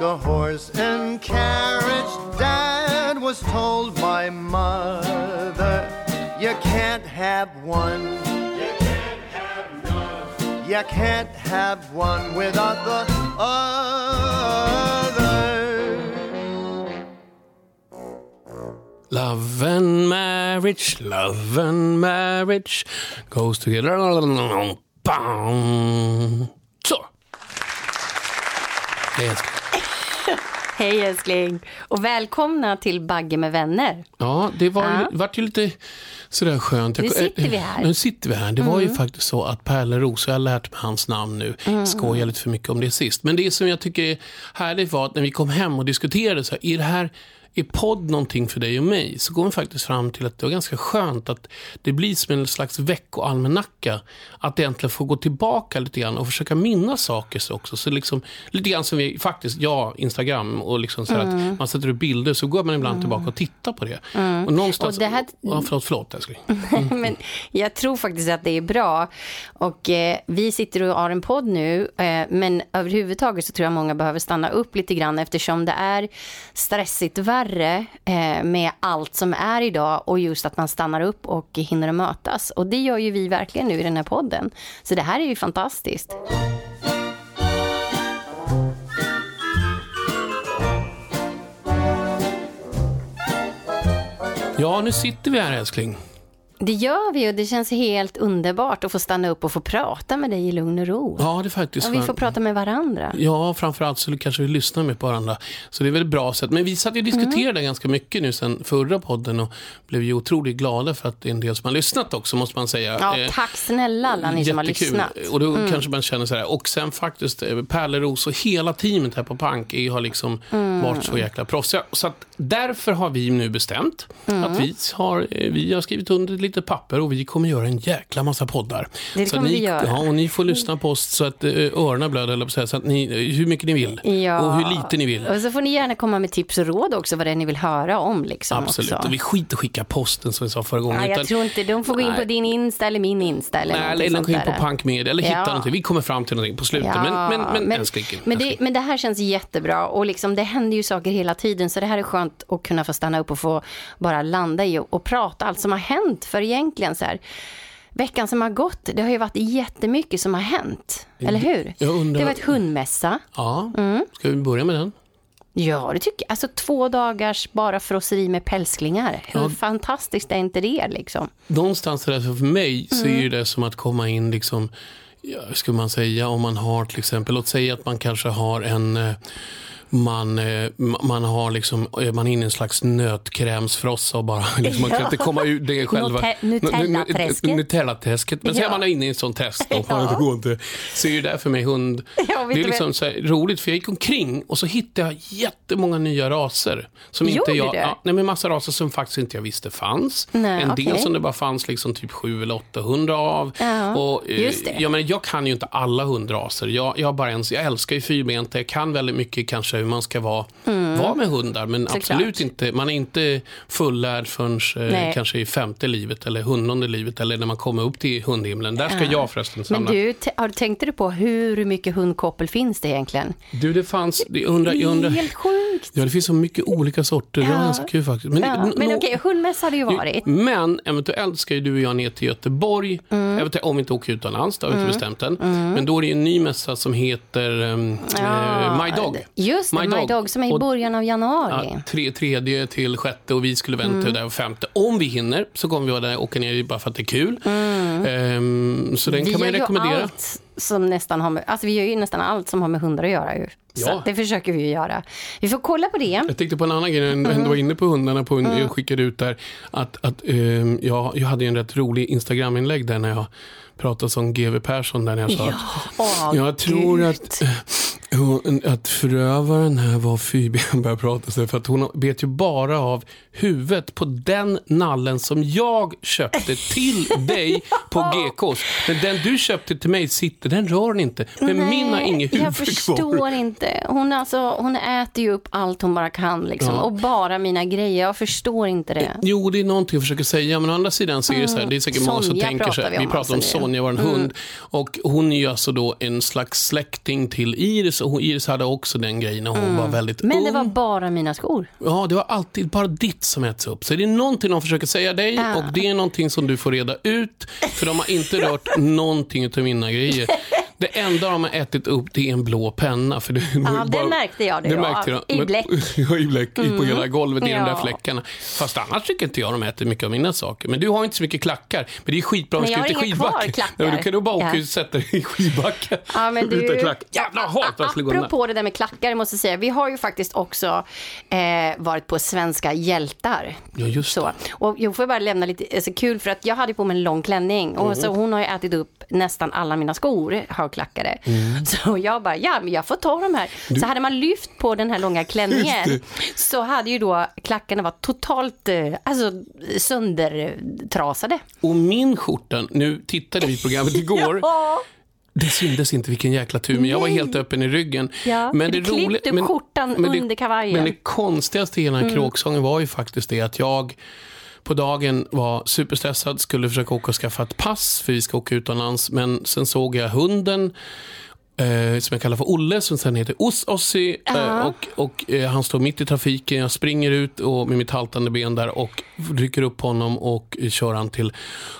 like a horse and carriage. Dad was told by mother, you can't have one. You can't have none. You can't have one without the other. Love and marriage, love and marriage goes together. Bam. Det är Hej älskling och välkomna till Bagge med vänner. Ja, det var Ja. vart ju lite sådär skönt. Nu sitter vi här. Mm. Nu sitter vi här. Det var ju faktiskt så att Pärleros, jag har lärt mig hans namn nu, Mm. skojade lite för mycket om det sist. Men det som jag tycker är härligt var att när vi kom hem och diskuterade så här, är det här är podd någonting för dig och mig? Så kom vi faktiskt fram till att det var ganska skönt att det blir som en slags veckoalmanacka. Att egentligen få gå tillbaka lite grann och försöka minnas saker så också. Så liksom, lite grann som vi faktiskt, ja, Instagram och liksom så Mm. att man sätter upp bilder så går man ibland tillbaka och tittar på det. Och någonstans, Och det här- ja, förlåt, förlåt älskling. Men jag tror faktiskt att det är bra. Och eh, vi sitter och har en podd nu, eh, men överhuvudtaget så tror jag många behöver stanna upp lite grann eftersom det är stressigt värre eh, med allt som är idag och just att man stannar upp och hinner mötas. Och det gör ju vi verkligen nu i den här podden. Så det här är ju fantastiskt. Ja, nu sitter vi här älskling. Det gör vi och det känns helt underbart att få stanna upp och få prata med dig i lugn och ro. Ja, det faktiskt Och vi får prata med varandra. Ja, framförallt så kanske vi lyssnar mer på varandra. Så det är väl ett bra sätt. Men vi satt ju och diskuterade ganska mycket nu sen förra podden och blev ju otroligt glada för att det är en del som har lyssnat också, måste man säga. Ja, Eh, tack snälla alla ni som har Jättekul. lyssnat. Mm. Och då kanske man känner så här. Och sen faktiskt, eh, Pärleros och hela teamet här på Pank är- har liksom Mm. varit så jäkla proffsiga. Så att därför har vi nu bestämt Mm. att vi har, eh, vi har skrivit under lite papper och vi kommer göra en jäkla massa poddar. Det så kommer ni, vi göra. Ja, och ni får lyssna på oss så att eh, öronen blöder, eller så, här, så att ni, eh, hur mycket ni vill. Ja. Och hur lite ni vill. Och så får ni gärna komma med tips och råd också vad det är ni vill höra om. Liksom, Absolut. Också. Och vi skiter skicka posten som vi sa förra gången. Ja, jag utan- tror inte, de får gå in på Nej. din Insta eller min Insta eller Nej, eller sånt gå in på Punk Media eller hitta Ja. någonting. Vi kommer fram till någonting på slutet. Ja, men, men, men, älskling. men, det, men det här känns jättebra och liksom, det händer ju saker hela tiden så det här är skönt att kunna få stanna upp och få bara landa i och, och prata allt som har hänt. För egentligen så här, veckan som har gått, det har ju varit jättemycket som har hänt. Eller hur? Undrar- Det har varit hundmässa. Ja, Mm. ska vi börja med den? Ja, det tycker jag. Alltså två dagars bara frosseri med pälsklingar. Hur Ja. fantastiskt är inte det liksom? Någonstans är det, för mig så Mm. är det som att komma in, liksom, ska man säga, om man har till exempel, låt säga att man kanske har en eh, man, eh, man har liksom, är man inne i en slags nötkrämsfrossa och bara, liksom, man kan inte komma ut det själva. Nute- Nutella-träsket. Nutella-träsket. Men Ja. man är inne i en sån träsk då, Ja. det går inte. Så är det där för mig hund. Ja, det är liksom så här, roligt för jag gick omkring och så hittade jag jättemånga nya raser. Som inte Gjorde jag, du? ja, nej, men massa raser som faktiskt inte jag visste fanns. Nej, en del okej. som det bara fanns liksom typ 7 eller 800 av. Ja, och, eh, just det. Jag, menar, jag kan ju inte alla hundraser. Jag, jag, bara en, jag älskar ju fyrbenta. Jag kan väldigt mycket kanske hur man ska vara, vara med hundar. Men Mm. Såklart. absolut inte. Man är inte fullärd förrän eh, Nej. kanske i femte livet eller hundrade livet. Eller när man kommer upp till hundhimlen. Där ska jag förresten Men samla. du, t- har du tänkt du på hur mycket hundkoppel finns det egentligen? Du, det fanns... Jag undrar, jag undrar, Helt sjukt. ja, det finns så mycket olika sorter. Det var Ja. ganska kul faktiskt. Men, Ja, men nå- okej, hundmässa har det ju varit. Men eventuellt ska ju du och jag ner till Göteborg, Mm. eventuellt, om vi inte åker utomlands, det har vi inte bestämt än. Men då är det ju en ny mässa som heter um, Ja, My Dog. Just det, My My Dog. Dog, som är i Och- början av januari. Ja, tre, tredje till sjätte och vi skulle vänta Mm. där femte. Om vi hinner så kommer vi vara där och åka ner bara för att det är kul. Ehm, så den Mm. vi kan man rekommendera. allt som nästan har med, alltså vi gör ju nästan allt som har med hundar att göra ju. Så Ja. att det försöker vi ju göra. Vi får kolla på det. Jag tänkte på en annan grej, när du var inne på hundarna, på, jag skickade ut där, att, att ehm, jag, jag hade en rätt rolig Instagram-inlägg där när jag pratade som GW Persson där när jag sa att Åh, Jag tror Gud. att, hon, att förövaren här var Phoebe, han börjar prata så för att hon bet ju bara av huvudet på den nallen som jag köpte till dig på GKs. Men den du köpte till mig sitter, den rör hon inte. Men min har inget huvud Jag förstår kvar. inte. Hon, alltså, hon äter ju upp allt hon bara kan liksom. Ja. och bara mina grejer. Jag förstår inte det. Jo, det är någonting jag försöker säga, men å andra sidan så är det så här, det är säkert många som tänker så här, vi pratar om alltså. Sonja, vår hund, och hon är ju alltså då en slags släkting till Iris och Iris hade också den grejen när hon var väldigt Men ung. det var bara mina skor. Ja, det var alltid bara ditt som äts upp. Så det är någonting de försöker säga dig och det är någonting som du får reda ut. För de har inte rört någonting av mina grejer. Det enda de har ätit upp det är en blå penna. För det, Ja, det märkte jag det det märkte jag. I Men- bläck. Mm. Ja, i bläck. På hela golvet i de där Ja. fläckarna. Fast annars tycker inte jag de äter mycket av mina saker. Men du har inte så mycket klackar. Men det är skitbra. Men Vi ska ut i har skidbacken. Ja, men du kan du bara åka Ja. och sätta dig i skidbacken. Ja, men du, Utan klack. Jävla hat att apropå det där med klackar, måste jag säga. Vi har ju faktiskt också eh, varit på Svenska hjältar. Ja, just så. Och jag får bara lämna lite alltså, kul för att jag hade på mig en lång klänning och Mm. så hon har ju ätit upp nästan alla mina skor, högklackade. Mm. Så jag bara, ja men jag får ta de här. Så hade man lyft på den här långa klänningen så hade ju då klackarna varit totalt eh, alltså, söndertrasade. Och min skjorta, nu tittade vi på programmet igår. Ja. Det syntes inte vilken jäkla tur, men jag var helt öppen i ryggen. Ja, men du klippte upp skjortan under kavajen. Men det konstigaste i hela Mm. kråksången var ju faktiskt det att jag på dagen var superstressad, skulle försöka åka och skaffa ett pass för vi ska åka utomlands. Men sen såg jag hunden eh, som jag kallar för Olle, som sen heter Os Ossi. Eh, och och eh, han står mitt i trafiken, jag springer ut och, med mitt haltande ben där och rycker upp honom och kör han till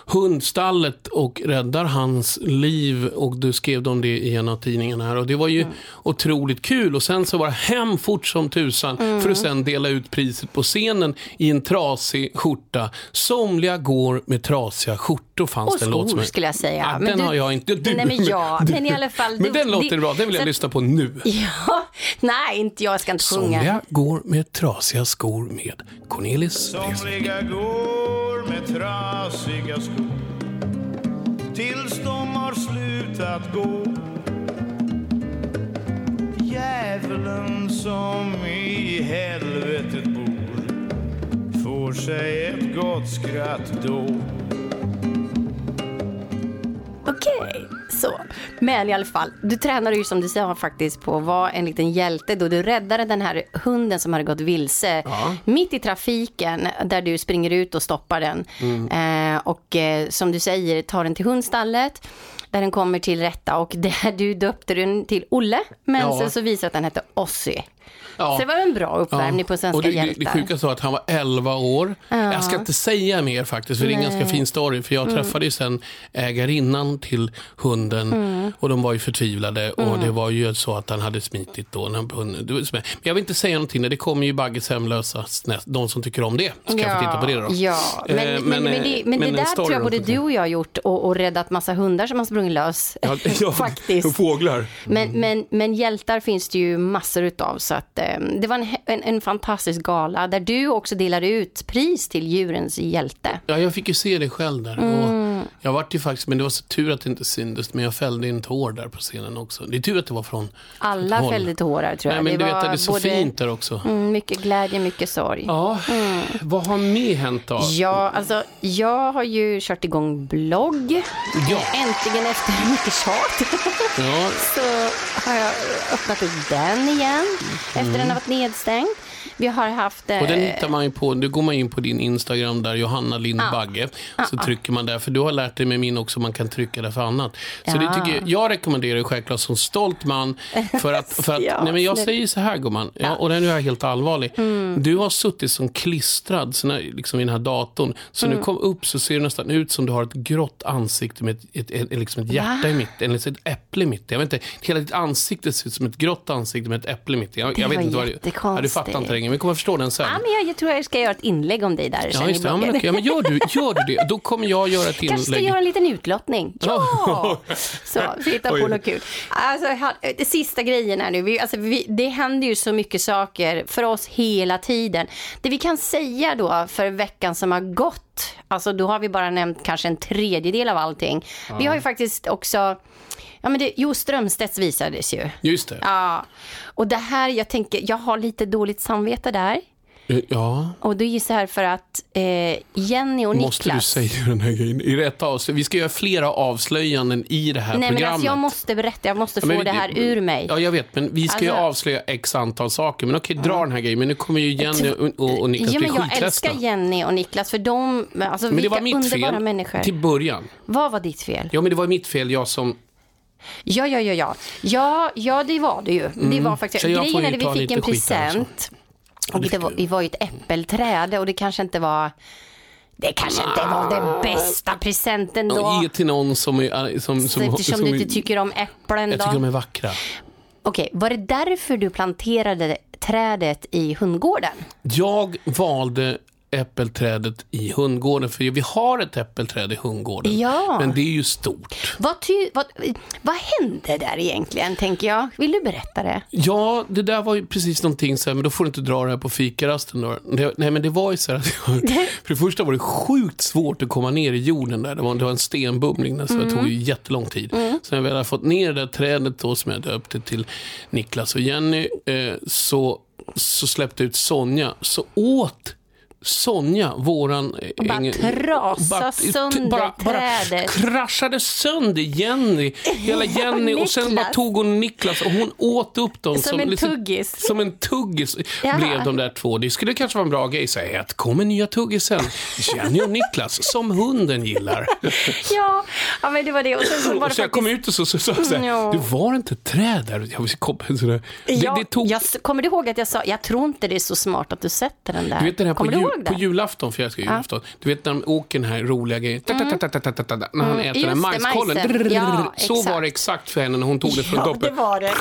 hundstallet och räddar hans liv. Och du skrev om det i en av tidningarna här och det var ju Mm. otroligt kul. Och sen så var det hem fort som tusan Mm. för att sen dela ut priset på scenen i en trasig skjorta. Somliga går med trasiga skjortor fanns Och det en låt som skor skulle jag säga. Ja, Men den du- har jag inte. Du, Nej, men ja, du- men i alla fall, Men du- den låter det- bra, den vill jag så- lyssna på nu. Ja, nej, inte jag ska inte sjunga. Somliga går med trasiga skor med Cornelis. Somliga går med trasiga skor tills de har slutat gå. Djävulen som i helvetet bor får sig ett gott skratt då. Okej, så. Men i alla fall, du tränade ju som du sa faktiskt på att vara en liten hjälte då du räddade den här hunden som hade gått vilse Ja. mitt i trafiken där du springer ut och stoppar den. Mm. Eh, och eh, som du säger, tar den till hundstallet där den kommer till rätta och där du döpte den till Olle men Ja. sen så visade att den hette Ossi. Ja. Så det var en bra uppvärmning på Svenska och det, det, hjältar. det sjuka var att han var 11 år. Jag ska inte säga mer faktiskt, för det är en ganska fin story. För jag Mm. träffade ju sen ägarinnan till hunden Mm. och de var ju förtvivlade. Och det var ju så att han hade smitit då. Det men jag vill inte säga någonting, det kommer ju Bagges hemlösa, de som tycker om det. Ska jag få titta på det då. Ja, men, Eh, men, men, men, eh, det, men, men det där tror jag både du det. och jag gjort och, och räddat massa hundar som har sprungit lös. Ja, ja, Faktiskt. och Fåglar. Men, men, men hjältar finns det ju massor utav. Så att, eh, det var en, en, en fantastisk gala där du också delade ut pris till djurens hjälte. Ja, jag fick ju se det själv där. Mm. Och jag vart ju faktiskt, men det var så tur att det inte syntes, men jag fällde en tår där på scenen också. Det är tur att det var från Alla håll. fällde tårar tror jag. Nej, men du vet det är så både- fint där också. Mm, mycket glädje, mycket sorg. Ja, vad har mer hänt då? Ja, alltså jag har ju kört igång blogg. Ja. Äntligen efter mycket tjat. Ja, så har jag öppnat upp den igen efter den har varit nedstängd. Vi har haft... och den eh, hittar man ju på, nu går man in på din Instagram där, Johanna Lind Bagge. Så trycker man där, för du har lärt dig med min också, man kan trycka där för annat. Så det Ja. tycker jag, jag rekommenderar självklart som stolt man. För att, för att Ja, nej men jag säger så här gumman, ja, och den är jag helt allvarlig. Mm. Du har suttit som klistrad så när, liksom i den här datorn. Så Mm. nu kom upp så ser det nästan ut som du har ett grått ansikte med ett, ett, ett, liksom ett hjärta i mitten, eller ett äpple i mitten. Jag vet inte, hela ditt ansikte ser ut som ett grått ansikte med ett äpple i mitten. Jag, Det jag vet var inte vad det jättekonstigt. ja, Du fattar inte vi kommer att förstå den sen. Ja, men jag, jag tror jag ska göra ett inlägg om dig där Ja, just det. Ja, men, okej. ja, men gör, du, gör du det, då kommer jag göra ett Kanske ska inlägg. göra en liten utlottning. Ja! Så, hitta på något kul. Alltså, sista grejen här nu. Vi, alltså, vi, det händer ju så mycket saker för oss hela tiden. Det vi kan säga då för veckan som har gått, alltså då har vi bara nämnt kanske en tredjedel av allting. Vi har ju faktiskt också, ja men det, jo Strömstedts visades ju. Just det. Ja, och det här, jag tänker, jag har lite dåligt samvete där. Ja, Och det är ju så här för att eh, Jenny och måste du Niklas... säga den här grejen i rätt avslut? Vi ska göra flera avslöjanden i det här Nej men programmet. alltså jag måste berätta, jag måste Ja, men få vi- det här ur mig. Ja, jag vet, men vi ska ju Alltså- avslöja x antal saker. Men okej, dra den här grejen. Men nu kommer ju Jenny och, och, och Niklas ja, bli men jag älskar Jenny och Niklas för de, alltså Men det vilka var mitt underbara fel människor. till början. Vad var ditt fel? Ja, men det var mitt fel, jag som Ja, ja, ja, ja. Ja, ja det var det ju. Det var faktiskt, Mm. Grejen är att vi fick en present. Och det var, vi var ju ett äppelträd och det kanske inte var det kanske inte var den bästa presenten då. Ge till någon som är... Som, som, eftersom som, du inte tycker om äpplen Jag då. tycker de är vackra. Okej, var det därför du planterade trädet i hundgården? Jag valde äppelträdet i hundgården, för vi har ett äppelträd i hundgården. Ja. Men det är ju stort. Vad, ty, vad, vad hände där egentligen, tänker jag? Vill du berätta det? Ja, det där var ju precis någonting så här, men då får du inte dra det här på fikarasten. Då. Det, nej, men det var ju så här för det första var det sjukt svårt att komma ner i jorden där. Det var, det var en stenbumling, så det tog ju jättelång tid. Så när vi hade fått ner det där trädet då, som jag döpte till Niklas och Jenny, eh, så, så släppte ut Sonja. Så åt Sonja, våran... eh, Och bara ängel- trasa sönder bara, bara trädet. kraschade sönder Jenny. Hela Jenny och sen bara tog hon Niklas och hon åt upp dem. Som en tuggis. Som en tuggis Ja. blev de där två. Det skulle kanske vara en bra grej. Så här, att kommer nya tuggisen. Jenny och Niklas, som hunden gillar. Ja, ja men det var det. Och sen så var och det så jag kom faktiskt... ut och så sa så, så, så här, Ja. du var inte ett träd där. Jag kom, så där. Det, Ja, det tog... jag, kommer du ihåg att jag sa, jag tror inte det är så smart att du sätter den där. Du vet den här på, kommer du ihåg det? på julafton, för jag ska julafton. Du vet när de åker den här roliga grejen. Ta, När han äter den här Mm. Just det, majskollen. Ja, så var det exakt för henne när hon tog det från Ja, toppen. det var det.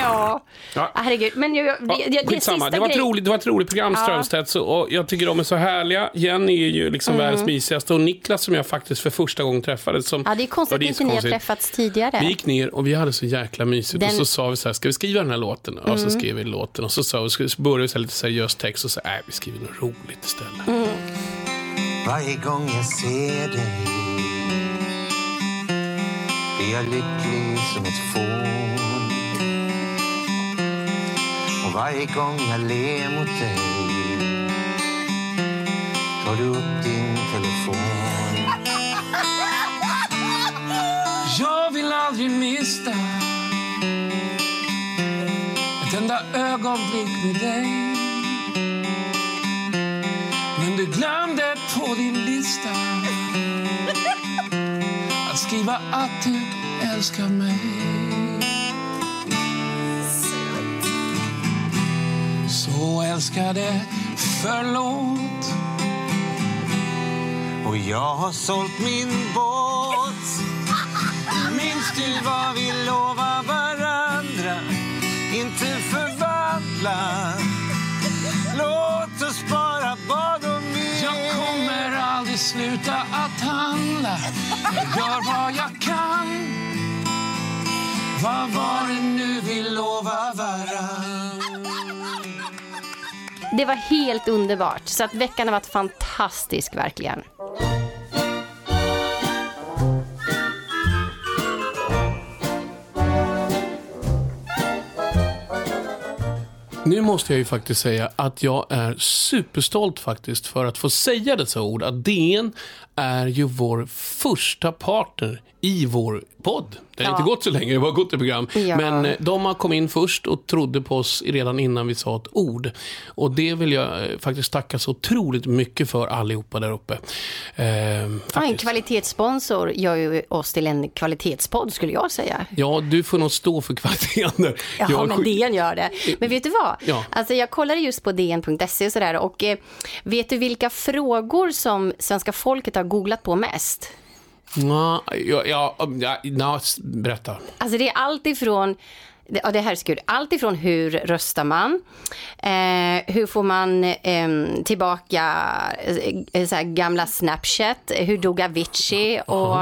Ja, Ja. herregud. Men Ja, det sista var, ett roligt, det var ett roligt program, Strömstedt. Och jag tycker de är så härliga. Jenny är ju liksom Mm. världens mysigaste. Och Niklas som jag faktiskt för första gången träffade. Som, Ja, det är konstigt Ja, att inte ni har träffats tidigare. Vi gick ner och vi hade så jäkla mysigt. Den- Och så sa vi så här, ska vi skriva den här låten? Och Mm. så skrev vi låten. Och så, började vi så lite seriös text och så nej, vi skriver något roligt istället. Mm. Varje gång jag ser dig blir jag lycklig som ett fån. Och varje gång jag ler mot dig tar du upp din telefon. Jag vill aldrig mista ett enda ögonblick med dig. Du glömde på din lista att skriva att du älskar mig. Så älskade, förlåt. Och jag har sålt min båt. Minns du vad vi lovade varandra? Inte förvandla. Sluta att handla. Jag gör vad jag kan. Vad var det nu vi lovade varann? Det var helt underbart. Så att veckan har varit fantastisk verkligen. Nu måste jag ju faktiskt säga att jag är superstolt faktiskt för att få säga dessa ord. Att DN är ju vår första partner i vår podd. Det har Ja. inte gått så länge, det bara gått ett program. Ja. Men eh, de har kommit in först och trodde på oss redan innan vi sa ett ord. Och det vill jag eh, faktiskt tacka så otroligt mycket för allihopa där uppe. Eh, Ja, en kvalitetssponsor gör ju oss till en kvalitetspodd skulle jag säga. Ja, du får nog stå för kvaliteten där. Ja, Jag men DN gör det. Men vet du vad? Ja. Alltså, jag kollade just på dn.se och sådär och eh, vet du vilka frågor som svenska folket har googlat på mest? Ja, ja, ja, ja, berätta. Alltså det är allt ifrån det- Ja, det här är kul. Allt ifrån hur röstar man? Eh, hur får man eh, tillbaka eh, gamla Snapchat? Hur dog Avicii? Och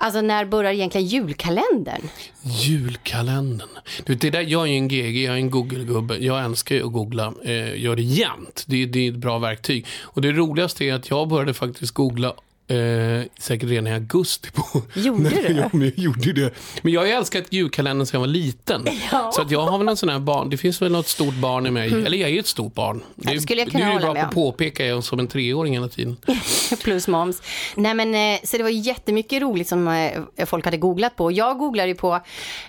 alltså när börjar egentligen julkalendern? Julkalendern. Du vet, det där, jag är ju en GG, jag är en Google-gubbe. Jag älskar ju att googla. Eh, gör det jämt. Det, det är ett bra verktyg. Och det roligaste är att jag började faktiskt googla Eh, säkert redan i augusti. På. Gjorde du? Ja, men jag gjorde det. Men jag har ju älskat julkalendern sedan jag var liten. Ja. Så att jag har väl en sån här barn, det finns väl något stort barn i mig. Eller jag är ju ett stort barn. Det, det skulle jag kunna är ju med på att påpeka, jag som en treåring hela tiden. Plus moms. Nej men eh, så det var jättemycket roligt som eh, folk hade googlat på. Jag googlade ju på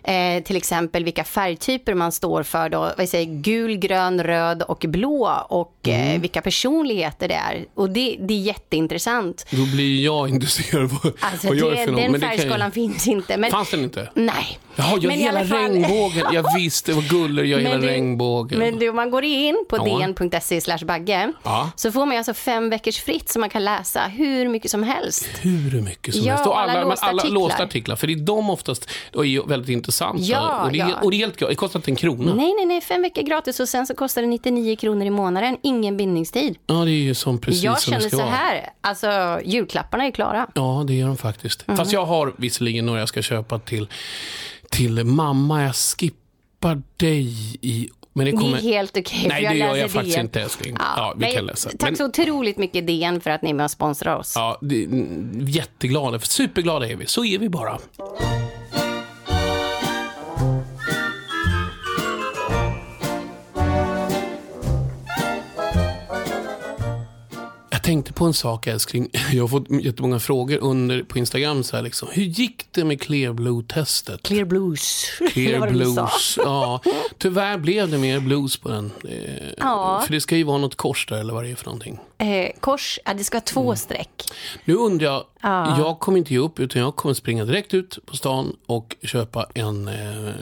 eh, till exempel vilka färgtyper man står för då. Vad säger gul, grön, röd och blå och eh, vilka personligheter det är. Och det, det är jätteintressant. Då blir ju jag av vad, Alltså, vad jag det, för någon. den Men färgskalan ju, finns inte. Men, fanns den inte? Nej. Jaha, jag Men alla fall- regnbågen. Jag visste vad guller, jag hela du- regnbågen. Men du, om man går in på Ja. dn.se slash bagge Ja. så får man alltså fem veckors fritt som man kan läsa hur mycket som helst. hur mycket som Ja, helst. Och alla alla, men låsta alla artiklar. låsta artiklar. För det är de oftast och är väldigt intressanta. Ja, och, det ja. och det är helt. Det kostar inte en krona. Nej, nej, nej, fem veckor gratis och sen så kostar det 99 kronor i månaden, ingen bindningstid. Ja, det är ju som precis jag som det känner ska så vara. här, alltså julklapparna är klara. Ja, det gör de faktiskt. Mm. Fast jag har visserligen några jag ska köpa till, till mamma. Jag skippar dig i... Men det Det kommer... är helt okej. för Nej, det gör jag faktiskt DN. inte älskling. Ja, Ja, vi men kan läsa. Tack Men- så otroligt mycket DN för att ni är med och sponsrar oss. Ja, det, jätteglada. Superglada är vi. Så är vi bara. Tänkte på en sak älskling. Jag har fått jättemånga frågor under på Instagram. Så här, liksom. Hur gick det med Clear Blue-testet? Clear Blues. Clear. Blues. Ja, tyvärr blev det mer blues på den. Eh, Ja. För det ska ju vara något kors där, eller vad det är för någonting. Eh, kors, ja, det ska vara två streck. Nu undrar jag, Ja. jag kommer inte ge upp utan jag kommer springa direkt ut på stan och köpa en eh,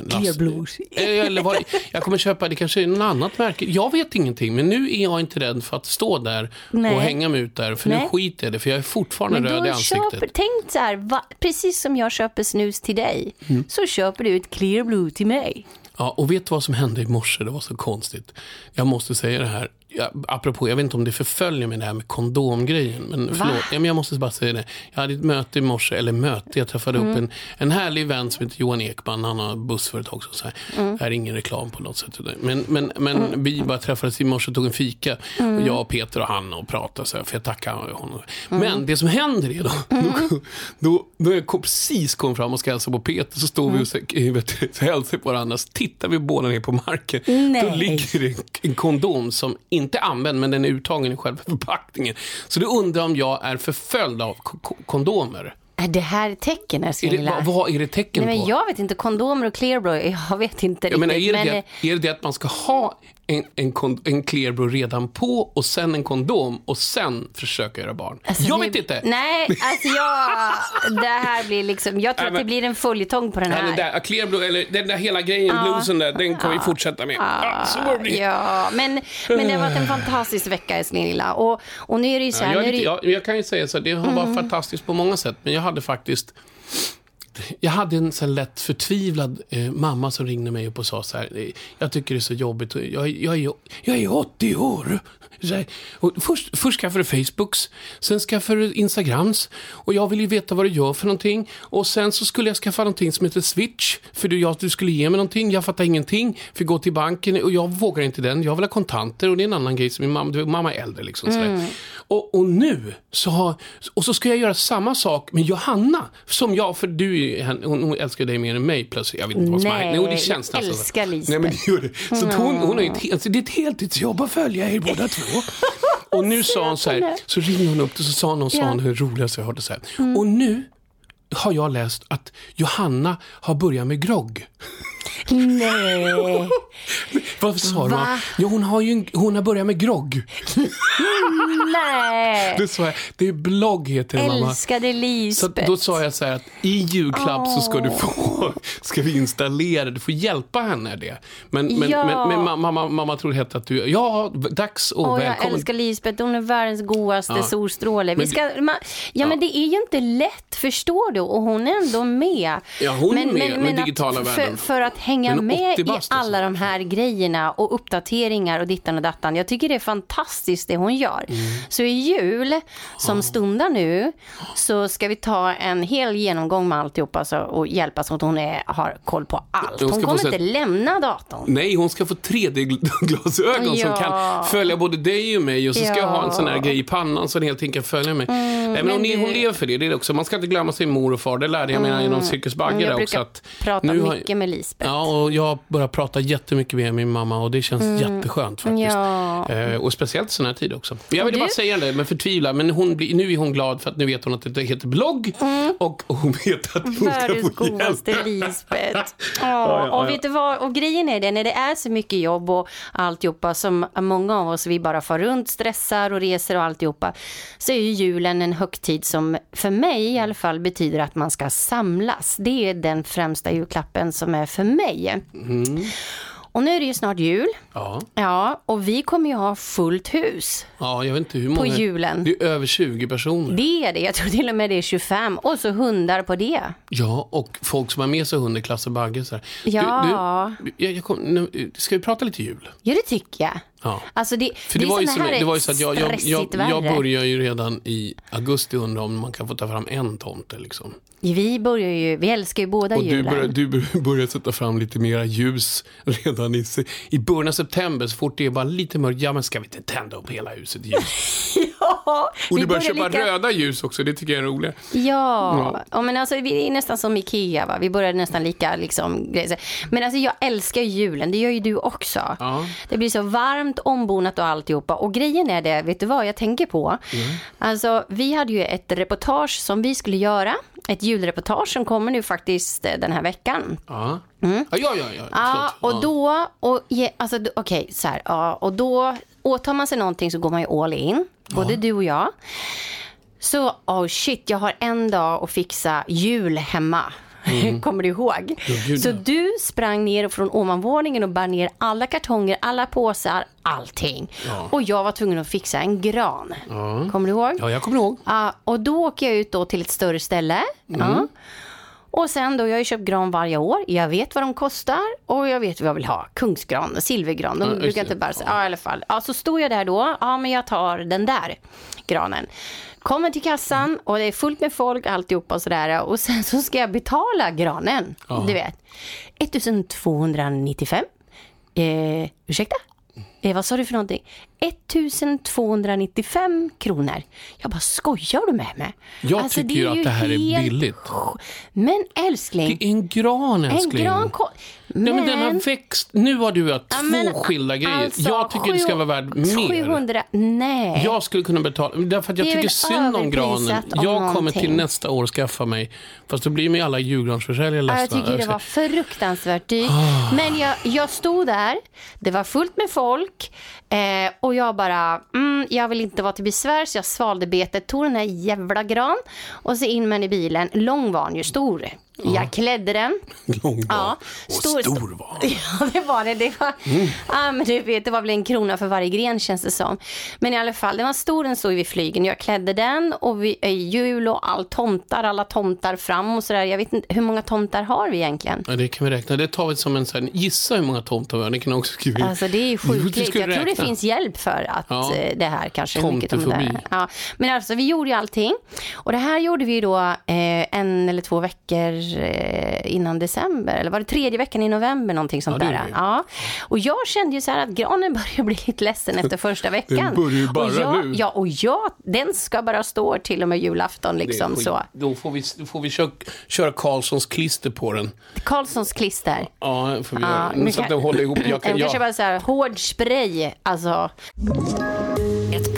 last... Blues. Eh, Eller vad, jag kommer köpa, det kanske är något annat märke. Jag vet ingenting, men nu är jag inte rädd för att stå där Nej. och hänga mig ut där. För Nej. nu skiter jag det, för jag är fortfarande Men röd i då ansiktet. köper, tänk så här, va, precis som jag köper snus till dig, Mm. så köper du ett Clear Blue till mig. Ja, och vet du vad som hände i morse? Det var så konstigt. Jag måste säga det här. Apropå, jag vet inte om det förföljer mig det här med kondomgrejen. Men förlåt, ja, men jag måste bara säga det. Jag hade ett möte i morse, eller möte, jag träffade upp en, en härlig vän som heter Johan Ekman. Han har bussföretag också. Så här. Det här är ingen reklam på något sätt. Men, men, men vi bara träffades i morse och tog en fika. Och jag, och Peter och Hanna och pratade så här, för jag tackar honom. Men det som händer är då, då, då, då jag kom, precis kom fram och ska hälsa på Peter så står vi och så, vet, du, så hälsar på varandra. Så tittar vi båda ner på marken. Nej. Då ligger det en, en kondom som inte använd, men den är uttagen i själva förpackningen. Så du undrar om jag är förföljd av ko- ko- kondomer. Är det här tecken, lilla? vad, vad är det tecken Nej, men på? jag vet inte, kondomer och Clear Blue, jag vet inte Jag menar, riktigt. är, det men, det, är det det att man ska ha en, en, en Clearbro redan på och sen en kondom och sen försöka göra barn? Alltså, jag det- vet inte. Nej, alltså jag, det här blir liksom, jag tror Nej, att det men- blir en följetong på den här. den där Clearbro, eller den där hela grejen, bluesen där, den kan vi fortsätta med. Ja, så får det bli. Ja, men, men det har varit en fantastisk vecka älskling lilla. Och, och nu är det ju så Ja, här, jag, nu är det, jag, jag kan ju säga så, här, det har varit fantastiskt på många sätt, men jag hade faktiskt jag hade en så lätt förtvivlad eh, mamma som ringde mig upp och sa så här, eh, jag tycker det är så jobbigt, jag, jag, är, jag är 80 år. Här, först, först skaffade du Facebooks, sen skaffade du Instagrams och jag vill ju veta vad du gör för någonting. Och sen så skulle jag skaffa någonting som heter Switch, för du, jag, du skulle ge mig någonting, jag fattar ingenting, fick gå till banken och jag vågar inte den, jag vill ha kontanter och det är en annan grej som min mamma, mamma är äldre liksom. sådär. Och, och nu så har, och så ska jag göra samma sak med Johanna, som jag, för du hon, hon älskar dig mer än mig plötsligt. Jag vet inte vad som Nej. Jo, det känns jag älskar Lisbeth. Nej, men det gör det. Så att hon, hon har ju ett, det är ett heltidsjobb att följa er båda två. Och nu sa hon så här, så ringde hon upp och så sa hon, sa hon det roligaste jag hörde så här. Och nu har jag läst att Johanna har börjat med grogg. Nej, Varför sa du? Va? Ja, hon har ju en, hon har börjat med grogg. nej. Det sa jag, det är blogg heter det mamma. Älskade Så Lisbeth. att då sa jag så här att i julklapp så ska du få, ska vi installera, du får hjälpa henne det. Men, men, Ja. men, men mamma, mamma, mamma tror helt att du, ja, dags och jag välkommen. älskar Lisbeth, hon är världens godaste Ja. solstråle. Vi Men ska, ma, ja, men det är ju inte lätt, förstår du? Och hon är ändå med. Ja, hon är med med digitala att, världen. För, för att hänga med 80 i alla de här grejerna och uppdateringar och dittan och dattan. Jag tycker det är fantastiskt det hon gör. Mm. Så i jul, som stundar nu, så ska vi ta en hel genomgång med alltihopa alltså, och hjälpas så att hon är, har koll på allt. Hon Hon kommer inte lämna datorn. Nej, hon ska få 3D-glasögon som Ja. kan följa både dig och mig och så ska jag ha en sån här Ja. Mm, grej i pannan så den helt enkelt kan följa mig. Nej, men men hon, du- hon lever för det, det är det också. Man ska inte glömma sin mor och far, det lärde jag mig genom Cirkus Bagge Mm. Jag brukar också. Att prata nu har- mycket med Lisbeth. Ja, och jag börjar prata jättemycket med min mamma och det känns jätteskönt faktiskt. Mm. Ja. Eh, och speciellt i såna här tider också. Jag ville Du- bara säga det, men förtvivla. Men hon blir, nu är hon glad för att nu vet hon att det heter blogg. Och hon vet att hon ska Mm. Världens få hjälp. godaste Lisbeth. Ja, ja. Och vet du vad, och grejen är det, när det är så mycket jobb och alltihopa som många av oss, vi bara far runt, stressar och reser och alltihopa, så är ju julen en högtid som för mig i alla fall betyder att man ska samlas. Det är den främsta julklappen som är för mig. Mm. Och nu är det ju snart jul. Ja. Ja, och vi kommer ju ha fullt hus. ja, jag vet inte hur många. julen. Det är över 20 personer. Det är det, jag tror till och med det är 25. Och så hundar på det. Ja, och folk som har med sig hund i Klasse Bagge. Så här. Ja. Du, du, jag, jag kom, nu, ska vi prata lite jul? Ja, det tycker jag. Ja. Alltså det, För det, är var ju, här det var ju så att jag, jag, jag, jag börjar ju redan i augusti undra om man kan få ta fram en tomte. Liksom. Vi börjar ju, vi älskar ju båda Och du julen. börjar, du bör- börjar sätta fram lite mera ljus redan i, i början av september. Så fort det är bara lite mörkt, ja men ska vi inte tända upp hela huset i ljus? ja, Och du börjar köpa lika- röda ljus också, det tycker jag är roligt. Ja, ja. men alltså vi är nästan som Ikea va. Vi börjar nästan lika liksom grejer. Men alltså jag älskar julen, det gör ju du också. Ja. Det blir så varmt, ombonat och alltihopa. Och grejen är det, vet du vad jag tänker på? Mm. Alltså vi hade ju ett reportage som vi skulle göra. Ett julreportage som kommer nu faktiskt eh, den här veckan. Ja, ja, ja. ja, ja. Mm. Ja, förlåt. och då, och, ge- alltså, okej, så här, ja, och då åtar man sig någonting så går man ju all in, både du och jag. Så, oh shit, jag har en dag att fixa jul hemma. Kommer du ihåg? gud, så ja. du sprang ner från ovanvåningen och bar ner alla kartonger, alla påsar, allting. Och jag var tvungen att fixa en gran. Kommer du ihåg? Ja, jag kommer ihåg. Ja, och då åker jag ut då till ett större ställe. Ja. Och sen då, jag har ju köpt gran varje år. Jag vet vad de kostar och jag vet vad jag vill ha. Kungsgran, silvergran. De Ja, brukar inte bara säga, ja i alla fall. Ja, så står jag där då, ja men jag tar den där granen. Kommer till kassan och det är fullt med folk alltihopa och sådär. Och sen så ska jag betala granen. Du vet. 1295. Eh, ursäkta? Eh, vad sa du för någonting? 1295 kronor. Jag bara, skojar du med mig? Jag tycker det ju att det här är helt billigt. sj- Men älskling, Det är en gran, en älskling. gran ko- men, Nej, men den har växt. Nu har du Ja, två men skilda grejer. alltså, jag tycker det ska vara värd mer. 700, nej. Jag skulle kunna betala, därför att jag är tycker synd om granen. om Jag kommer någonting. till nästa år skaffa mig, fast då blir mig alla julgransförsäljare Ja, ledsna. jag tycker det var fruktansvärt dyrt. Ah. Men jag, jag stod där, det var fullt med folk eh, och jag bara, mm, jag vill inte vara till besvär så jag svalde betet, tog den här jävla gran och så in med den i bilen. Lång var den ju, stor. Jag klädde den. Lång var. Ja, och stor- stor var. Ja, det var det. Det var, ja, men du vet, det var väl en krona för varje gren känns det som. Men i alla fall, den var stor, den stod vid flygen. Jag klädde den och vi, eh, jul och all tomtar, alla tomtar fram och sådär. Jag vet inte, hur många tomtar har vi egentligen? Ja, det kan vi räkna. Det tar vi som en sån, gissa hur många tomtar vi har. Det kan också skriva. Alltså det är sjukligt. Jag tror det finns hjälp för att Ja. eh, det här kanske. Tomtefobi. Ja. Men alltså vi gjorde ju allting. Och det här gjorde vi då eh, en eller två veckor innan december. Eller var det tredje veckan i november någonting sånt Ja, det där. Ja. Och jag kände ju så här att granen börjar bli lite ledsen efter första veckan. börjar ju bara och jag, nu. Ja, och jag, den ska bara stå till och med julafton liksom så. Då får vi, då får vi köra, köra Karlssons klister på den. Karlssons klister. Ja, får vi Ja, göra. men så att kan- den håller ihop. Jag Jag kan, ja. bara så här hård spray. Alltså, Ett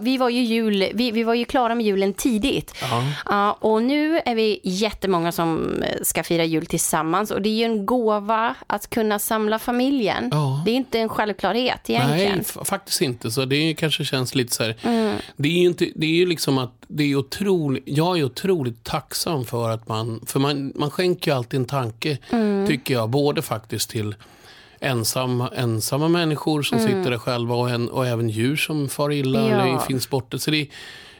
vi var ju jul, vi, vi var ju klara med julen tidigt. Ja, och nu är vi jättemånga som eh, ska fira jul tillsammans. Och det är ju en gåva att kunna samla familjen. Ja. Det är inte en självklarhet egentligen. Nej, faktiskt inte. Så det kanske känns lite så här. Mm. Det är ju inte, det är ju liksom att det är otroligt, jag är otroligt tacksam för att man, för man, man skänker ju alltid en tanke, Mm. tycker jag, både faktiskt till ensamma, ensamma människor som sitter där själva och, en, och även djur som far illa Mm. Ja. eller finns borta. Så det,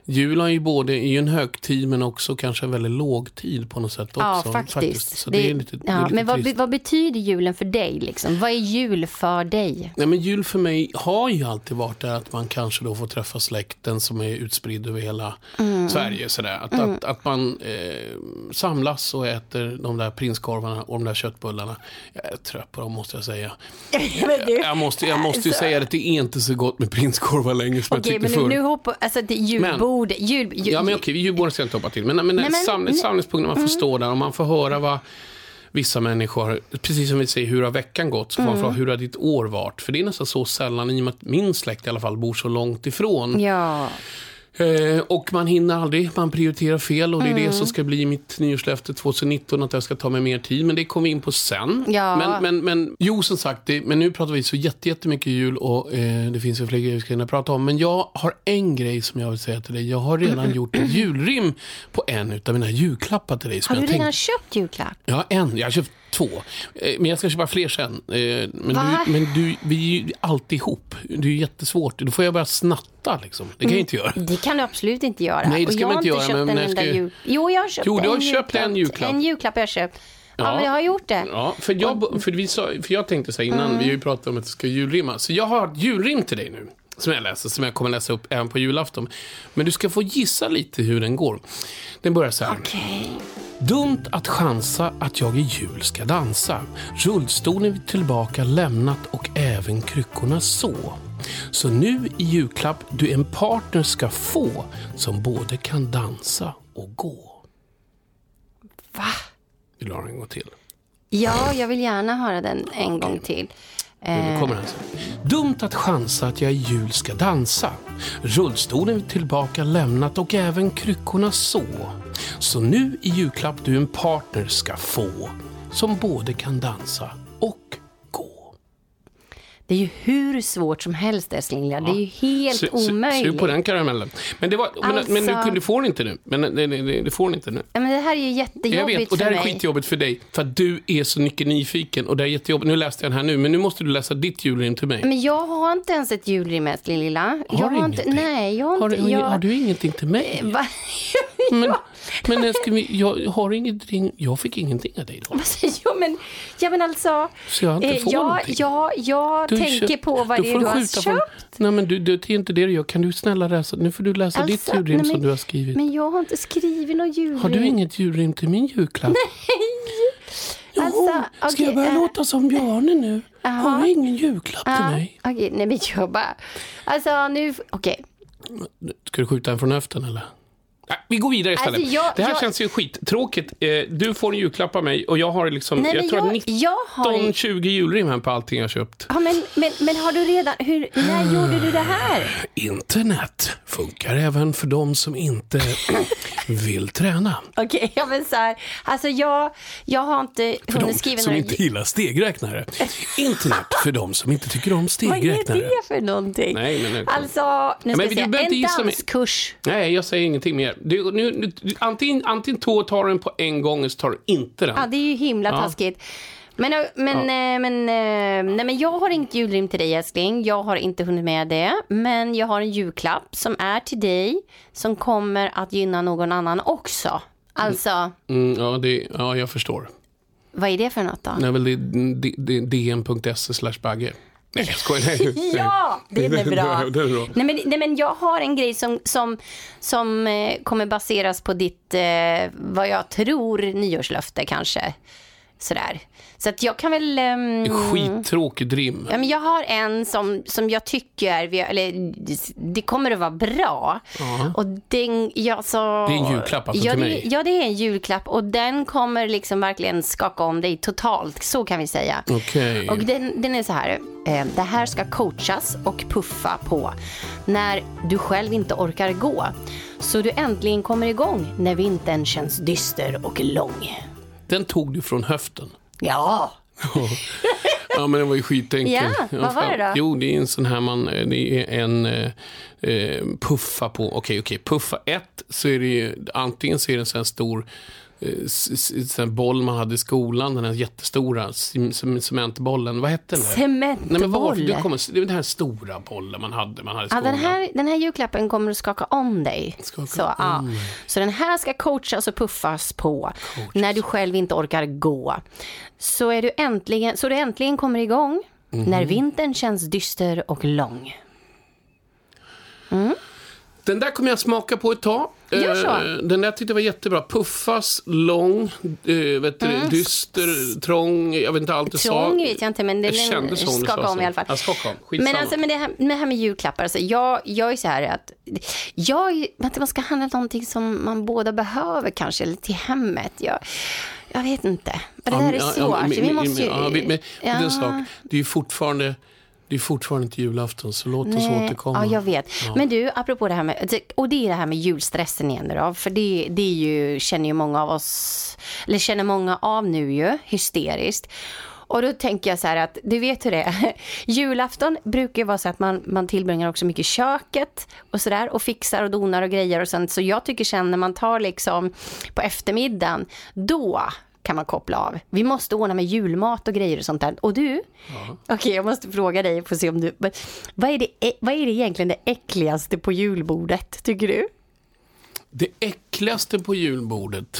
Jul har ju både, är ju en högtid men också kanske en väldigt låg tid på något sätt också. Ja, faktiskt. Så det, är lite, det är ja, lite men vad, vad betyder julen för dig? Liksom? Vad är jul för dig? Nej, men jul för mig har ju alltid varit det att man kanske då får träffa släkten som är utspridd över hela Mm. Sverige. Sådär. Att, att, att man eh, samlas och äter de där prinskorvarna och de där köttbullarna. Jag är trött på dem måste jag säga. jag måste, jag måste ju säga att det är inte så gott med prinskorvar längre som Okej, jag men tyckte nu, förr. nu hoppar, alltså det är julbord, jul, jul, Ja, men okej, julbordet ska jag inte hoppa till. Men, men, Nej, men- sam, nej. samlingspunkten, man får stå där och man får höra vad vissa människor, precis som vi säger, hur har veckan gått? Så får man Mm. fråga, hur har ditt år varit? För det är nästan så sällan, i och med att min släkt i alla fall bor så långt ifrån. Ja, Eh, och man hinner aldrig, man prioriterar fel och det är Mm. det som ska bli mitt nyårslöfte 2019, att jag ska ta mig mer tid. Men det kommer vi in på sen. Ja. Men, men, men jo, som sagt, det, men nu pratar vi så jätte, jättemycket jul och eh, det finns ju fler grejer vi ska hinna prata om. Men jag har en grej som jag vill säga till dig. Jag har redan gjort ett julrim på en av mina julklappar till dig. Har du redan tänkt- köpt julklapp? Ja, en. Jag har köpt två. Eh, Men jag ska köpa fler sen. Eh, Men, du, men du, vi är ju alltid ihop. Det är jättesvårt. Då får jag börja snatta liksom. Det kan jag inte göra. Det kan du absolut inte göra. Nej, det Och ska jag man har inte göra, men en när jag ska- jul... Jo, jag har köpt Jo, du har en köpt en julklapp. En julklapp har jag köpt. Ja, men jag har gjort det. Ja, för jag, för vi sa, för jag tänkte så här innan, vi har ju pratat om att det ska julrimma. Så jag har ett julrim till dig nu. Som jag läser, som jag kommer läsa upp även på julafton. Men du ska få gissa lite hur den går. Den börjar så här. Okej. Dumt att chansa att jag i jul ska dansa. Rullstolen är tillbaka lämnat och även kryckorna så. Så nu i julklapp du en partner ska få som både kan dansa och gå. Va? Vill du ha den en gång till? Ja, jag vill gärna höra den en gång till. Nu kommer den sen. Dumt att chansa att jag i jul ska dansa. Rullstolen tillbaka lämnat och även kryckorna så. Så nu i julklapp du en partner ska få som både kan dansa. Det är ju hur svårt som helst, älskling. Det är ju helt se- omöjligt. Se på den karamellen. Men, det var, men, Alltså- men du, du får den inte nu. Men det, det, det, får den inte nu. Ja, men det här är ju Jag jättejobbigt vet, och det här är skitjobbigt för dig. För att du är så mycket nyfiken. Och det är jättejobbigt. Nu läste jag den här nu, men nu måste du läsa ditt julrim till mig. Men jag har inte ens ett julrim, älskling lilla. jag Har du inte, ingenting? nej, jag har Har, inte... jag, har du ingenting till mig? Va? Men, men älskling, jag har ingenting. Jag fick ingenting av dig säger jag? Men, ja, men alltså... Så jag inte eh, får ja, någonting? ja, jag Du tänker köp- på vad det är du har köpt. Från, nej men du, det är inte det du gör. Kan du snälla läsa? Nu får du läsa ditt Alltså, julrim nej, som men- du har skrivit. Men jag har inte skrivit något julrim. har du inget julrim till min julklapp? Jo, Alltså, ska okej, jag börja äh, låta som Bjarne nu? Har du ingen julklapp till Ja, mig? Okej, nej men jag bara... Alltså nu... Okej. Ska du skjuta en från höften eller? Nej, vi går vidare istället. Alltså, jag- det här jag- känns ju skittråkigt. Eh, du får en julklapp av mig och jag har liksom, Nej, jag tror jag- 19, jag har- 20 julrim här på allting jag köpt. Ja, men, men, men har du redan... Hur, när gjorde du det här? Internet funkar även för de som inte vill träna. Okej, ja men så här. Alltså jag, jag har inte För de hunnit skriva som några... inte gillar stegräknare. Internet för de som inte tycker om Vad är stegräknare. det för någonting? Nej, men nu- Alltså, nu ska men jag säga, en danskurs. Nej, jag säger ingenting mer. Du, nu, du, antingen, antingen tar du den på en gång eller så tar du inte den. Ja, det är ju himla Ja. taskigt. Men, men, eh, men, eh, nej, men jag har inget julrim till dig älskling. Jag har inte hunnit med det. Men jag har en julklapp som är till dig. Som kommer att gynna någon annan också. Alltså, Mm, ja, det, ja, jag förstår. vad är det för något då? Är väl det- det- dn.se slash bagge. Nej, jag skojar. Nej. Ja, det är bra. Det är bra. Nej, men, nej, men jag har en grej som, som, som eh, kommer baseras på ditt, eh, vad jag tror, nyårslöfte kanske. Sådär. Så att jag kan väl... ehm, Skittråkigt rim. Ja, men jag har en som, som jag tycker, eller det kommer att vara bra. Och den, ja, så, Det är en julklapp alltså ja, till det, mig. Ja, det är en julklapp och den kommer liksom verkligen skaka om dig totalt, så kan vi säga. Okej. Och den, den är så här, eh, det här ska coachas och puffa på när du själv inte orkar gå. Så du äntligen kommer igång när vintern känns dyster och lång. Den tog du från höften. Ja, Ja, men den var ju skitenkel. Ja, vad var det då? Jo, det är en sån här man, det är en eh, eh, puffa på. Okej, okej, puffa ett så är det ju, antingen så är det en sån här stor eh, boll man hade i skolan, den här jättestora cem- cem- cementbollen. Vad hette den? där? Nej, men vad var Cementboll. det? Det kommer- det är den här stora bollen man hade, man hade i Ja, skolan. den, här, den här julklappen kommer att skaka om dig. Skaka så, om ja. så den här ska coachas och puffas på när du själv inte orkar gå. Så, är du äntligen, så du äntligen kommer igång Mhm. när vintern känns dyster och lång. Den där kommer jag smaka på ett tag. Gör så. Eh, Den där tyckte jag var jättebra. Puffas, lång, eh, vet det, dyster, trång, jag vet inte allt du sa. Mm. Trång vet jag inte, men den Jag kände så om du skaka om så. i alla fall. Ja, skaka om. Skitsamma. Men alltså med det här med, det här med julklappar, alltså, jag, jag är så här att jag, att man ska handla någonting som man båda behöver kanske, eller till hemmet. Jag, jag vet inte. Men det där är svårt. ja, men- vi måste ju... ja, men- det är Ja. en sak. Det är ju fortfarande, det är fortfarande inte julafton, så låt oss Nej, återkomma. Ja, jag vet. Men du, apropå det här med, och det är det här med julstressen igen då, för det, det är ju, känner ju många av oss, eller känner många av nu ju, hysteriskt. Och då tänker jag så här att, du vet hur det är. Julafton brukar ju vara så att man, man tillbringar också mycket köket och sådär och fixar och donar och grejer och sånt. Så jag tycker sen när man tar liksom på eftermiddagen, då kan man koppla av. Vi måste ordna med julmat och grejer och sånt där. Och du, okej jag måste fråga dig att se om du, vad är, det, vad är det egentligen det äckligaste på julbordet, tycker du? Det äckligaste på julbordet,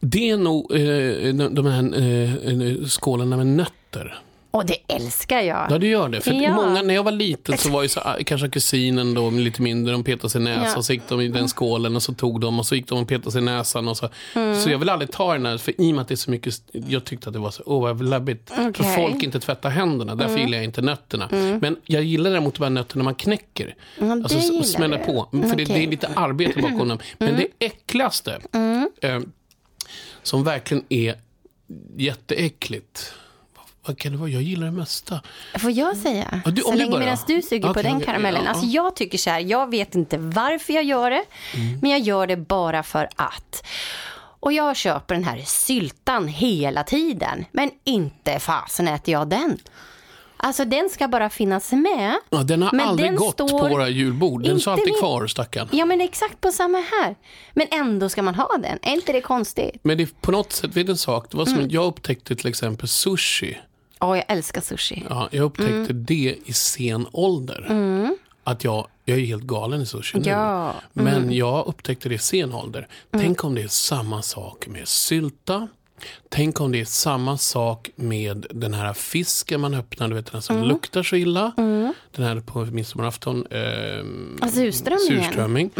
det är nog eh, de, de här eh, skålarna med nötter. Och det älskar jag. Ja, det gör det. För Ja. många, när jag var liten så var ju så, ah, kanske kusinen då, lite mindre, de petade sig i näsan, Ja. så gick de i den skålen och så tog de och så gick de och petade sig i näsan. Och så. Mm. så jag vill aldrig ta den här, för i och med att det är så mycket, jag tyckte att det var så, åh vad läbbigt. För Okej. Mm. folk inte tvättar händerna, därför gillar jag inte nötterna. Men jag gillar däremot de här nötterna man knäcker. Ja, det alltså och smäller du. på. För det, Okej. Mm. det är lite arbete bakom dem. Men det äckligaste, eh, som verkligen är jätteäckligt, vad kan det vara? Jag gillar det mesta. Får jag säga? Ja, du- så länge medan du suger på Okej, den karamellen. ja. Alltså jag tycker så här, jag vet inte varför jag gör det, Mm. men jag gör det bara för att. Och jag köper den här syltan hela tiden, men inte fasen äter jag den. Alltså den ska bara finnas med. Ja, den har Men aldrig den gått på våra julbord. Den står alltid min- kvar, stackarn. Ja men exakt på samma här. Men ändå ska man ha den. Är inte det konstigt? Men det på något sätt, vet du en sak? Det var Mm. som jag upptäckte till exempel sushi. Ja, jag älskar sushi. Ja, jag upptäckte Mm. det i sen ålder. Att jag, jag är helt galen i sushi nu. Ja, Men jag upptäckte det i sen ålder. Tänk om det är samma sak med sylta. Tänk om det är samma sak med den här fisken man öppnar, du vet den som luktar så illa. Den här på midsommarafton. Och surströmmingen. surströmming.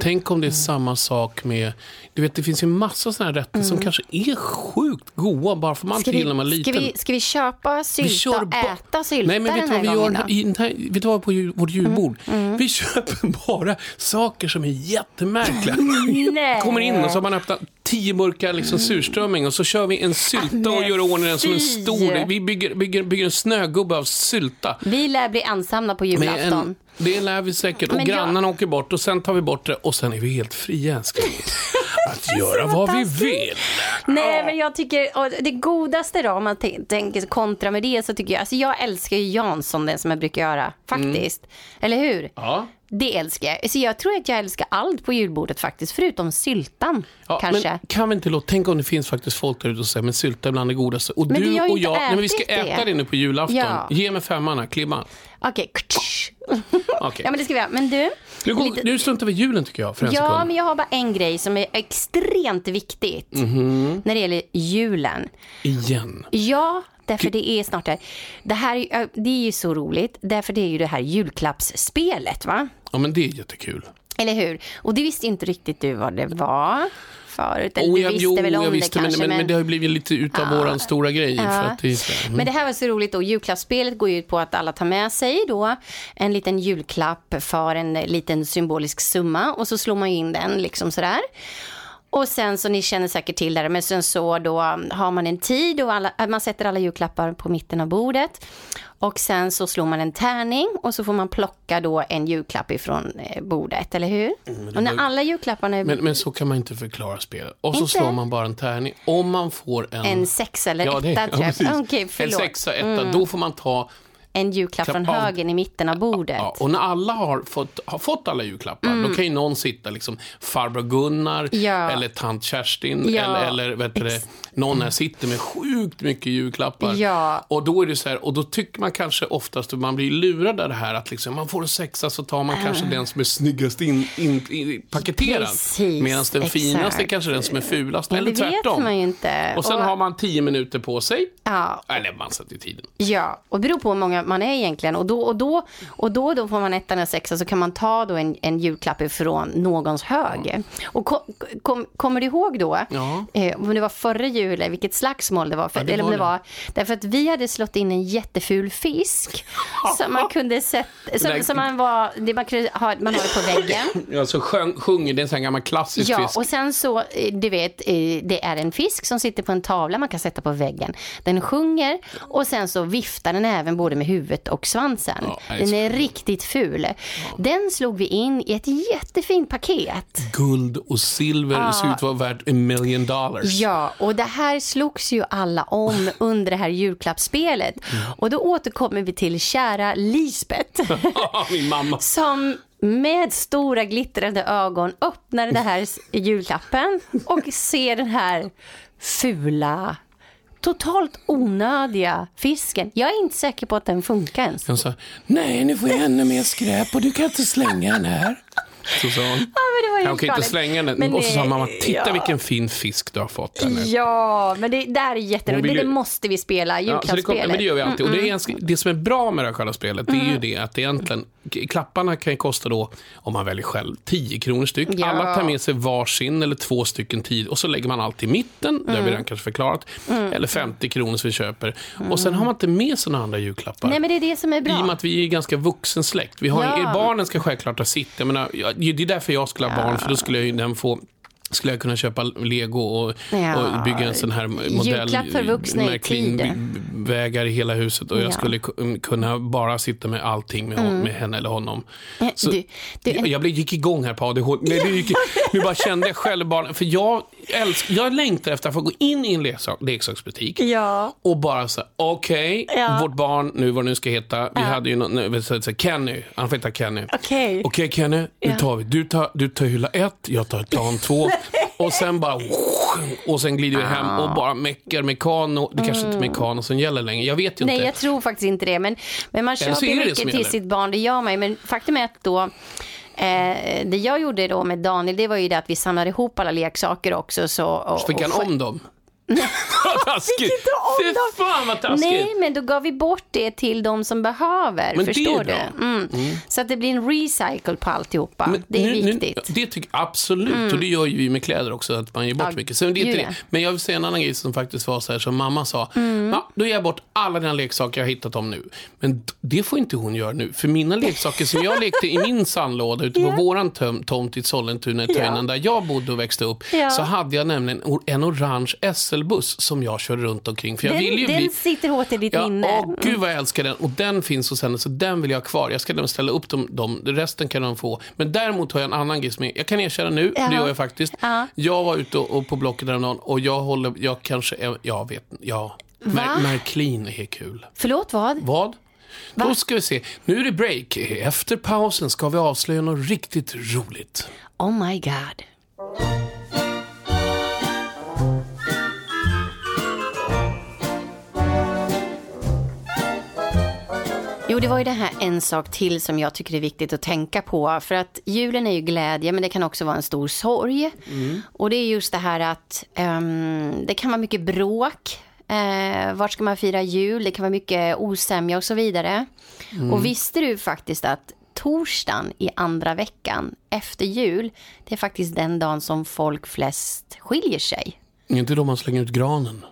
Tänk om det är samma sak med, du vet det finns ju massa sådana här rätter som kanske är sjukt goda bara för man inte gillar man vi, ska, liten. vi, ska vi köpa sylta och äta sylta Nej, men vet den här vi gör gången då? i här, vet du vad på jul, vårt julbord? Vi köper bara saker som är jättemärkliga. Nej. Kommer in och så har man öppnat tio burkar liksom surströmming och så kör vi en sylta och Men gör ordning den som en stor. Vi bygger, bygger, bygger en snögubbe av sylta. Vi lär bli ensamma på julafton. en, det lär vi säkert. Och Men jag- grannarna åker bort och sen tar vi bort det och sen är vi helt fria älskling. Att göra vad vi vill. Nej, men jag tycker, det godaste då, om man tänker kontra med det, så tycker jag, alltså jag älskar ju Jansson, den som jag brukar göra, faktiskt. Eller hur? Mm. Ja. Det älskar jag. Så jag tror att jag älskar allt på julbordet faktiskt, förutom syltan, Ja, kanske. Men kan vi inte låta, tänk om det finns faktiskt folk där ute och säger men sylta är bland det godaste. Och Men du och jag, nej, men vi ska det. äta det nu på julafton. Ja. Ge mig femman här, klibban. Okej. Okej. Ja, men det ska vi göra. Men du, Nu, går, lite- nu struntar vi i julen tycker jag för en Ja, sekund. men jag har bara en grej som är extremt viktigt Mhm. när det gäller julen. Igen. Ja, därför det är snart där. Det här det är ju så roligt, därför det är ju det här julklappsspelet, va? Ja men det är jättekul. Eller hur? Och det visste inte riktigt du vad det var förut. Eller Oh, du jag, visste jo, väl om jag visste, det kanske, men, men, men det har ju blivit lite utav våran stora grej. För att det är mm. Men det här var så roligt då. Julklappsspelet går ju ut på att alla tar med sig då en liten julklapp för en liten symbolisk summa och så slår man in den liksom sådär. Och sen så, ni känner säkert till det, men sen så då har man en tid och alla, man sätter alla julklappar på mitten av bordet. Och sen så slår man en tärning och så får man plocka då en julklapp ifrån eh, bordet, eller hur? och när alla julklapparna är Mm, men, men så kan man inte förklara spelet. Och så Inte? slår man bara en tärning. Om man får en... en sexa eller ja, det, etta, ja, precis. Okej, en förlåt. Mm. sexa, etta. Då får man ta en julklapp från Klapp högen i mitten av bordet. Ja, och när alla har fått, har fått alla julklappar, då kan ju någon sitta liksom farbror Gunnar Mm. Ja. eller tant Kerstin Ja. eller, eller vet du, det, någon här sitter med sjukt mycket julklappar. Ja. Och då är det så här, och då tycker man kanske oftast att man blir lurad av det här att liksom, man får en sexa så tar man kanske den som är snyggast in, in, in, paketerad. Ah. Medan den finaste exakt. kanske är den som är fulast. Eller det vet tvärtom. man ju inte. Och sen Och- har man tio minuter på sig. Ja, Eller man sätter tiden. Ja, och det beror på hur många man är egentligen. Och då och då, och då, då får man ettan eller sexa så kan man ta då en, en julklapp ifrån någons hög. Och kom, kom, kommer du ihåg då, Ja. eh, om det var förra jul, eller vilket slagsmål det var, för, Ja, det eller om var det det. var, därför att vi hade slått in en jätteful fisk som man kunde sätta, som, som man var, det man, kunde ha, man har det på väggen. Alltså sjung, sjunger, det är en sån gammal klassisk Ja, fisk. och sen så, eh, du vet, eh, det är en fisk som sitter på en tavla man kan sätta på väggen. Den sjunger och sen så viftar den även både med huvudet och svansen. Ja, det den är riktigt ful. Den slog vi in i ett jättefint paket. Guld och silver ser ut att vara värt a million dollars. Ja, och det här slogs ju alla om under det här julklappsspelet. Mm. Och då återkommer vi till kära Lisbeth. Min mamma. som med stora glittrande ögon öppnar den här julklappen och ser den här fula, totalt onödiga fisken. Jag är inte säker på att den funkar ens. Hon sa, nej nu får jag ännu mer skräp och du kan inte slänga den här. Så sa hon. Ja, men det var helt kan inte slänga den. Men och så sa mamma, titta ja. vilken fin fisk du har fått här nu. Ja, men det där är jätteroligt. Det, ju- det måste vi spela, Ja, så det, kom, julklappsspelet. men det gör vi alltid. Och det, är ganska, det som är bra med det här själva spelet, det är ju det att egentligen, klapparna kan kosta då, om man väljer själv, 10 kronor styck. Ja. Alla tar med sig varsin eller två stycken tid och så lägger man allt i mitten, det har vi redan kanske förklarat. Eller 50 kronor som vi köper. Och sen har man inte med sig några andra julklappar. Nej, men det är det som är I och med bra. att vi är ganska vuxen släkt. Vi har, Ja. Barnen ska självklart ha sitt. Jag menar, det är därför jag skulle ha barn, för då skulle jag ju den få skulle jag kunna köpa lego och, Ja. och bygga en sån här modell. För vuxna i hela huset och jag Ja. skulle ku- kunna bara sitta med allting med, hon, med henne eller honom. Eh, Så, du- du- jag, jag gick igång här på ADHD. Nej, det gick, nu bara kände jag själv bara, för jag, älsk, jag längtar efter att få gå in i en leksak, leksaksbutik Ja. och bara så okej, Ja. vårt barn, nu vad det nu ska heta, vi hade ju någon, jag säga, Kenny, han får heta Kenny. Okej. Okej Kenny, nu tar vi, du tar, du tar hylla ett, jag tar plan två och sen bara och sen glider vi hem och bara meckar mekano. Det kanske inte är mekano som gäller längre, jag vet ju Nej, inte. jag tror faktiskt inte det. Men, men man så köper det mycket till gäller. sitt barn, det gör man ju. Men faktum är att då, eh, det jag gjorde då med Daniel, det var ju det att vi samlade ihop alla leksaker också. Så, och, Fick han och, om dem? Taskigt! Fy fan vad taskigt! Nej, men då gav vi bort det till de som behöver. Men det förstår bra. du? Mm. Så att det blir en recycle på alltihopa. det är nu, nu, viktigt. Mm. det tycker absolut, och det gör ju vi med kläder också, att man ger bort Ja, mycket. Så det är inte det. Men jag vill säga en annan grej som faktiskt var så här, som mamma sa. Mm. Ja, då ger jag bort alla dina leksaker jag har hittat dem nu. Men det får inte hon göra nu. För mina leksaker som jag lekte i min sandlåda ute på Ja. våran tomt i Sollentuna, i Töjnen, där jag bodde och växte upp, Ja. så hade jag nämligen en or- en orange SL-buss som jag körde runt omkring. För jag Den, vill ju den bli... sitter hårt i ditt Ja, minne. åh, gud vad jag älskar den. Och den finns hos henne, så den vill jag ha kvar. Jag ska ställa upp dem, dem. Resten kan de få. Men däremot har jag en annan grej som jag kan erkänna nu, Ja. det gör jag faktiskt. Ja. Jag var ute och, och på Blocket häromdagen och jag håller, jag kanske, är, jag vet, ja. Mer, Märklin är kul. Förlåt, vad? Vad? Då ska vi se. Nu är det break. Efter pausen ska vi avslöja något riktigt roligt. Oh my god. Jo, det var ju det här en sak till som jag tycker är viktigt att tänka på. För att julen är ju glädje, men det kan också vara en stor sorg. Och det är just det här att ehm, det kan vara mycket bråk. Eh, vart ska man fira jul? Det kan vara mycket osämja och så vidare. Och visste du faktiskt att torsdagen i andra veckan efter jul, det är faktiskt den dagen som folk flest skiljer sig. Är inte då man slänger ut granen?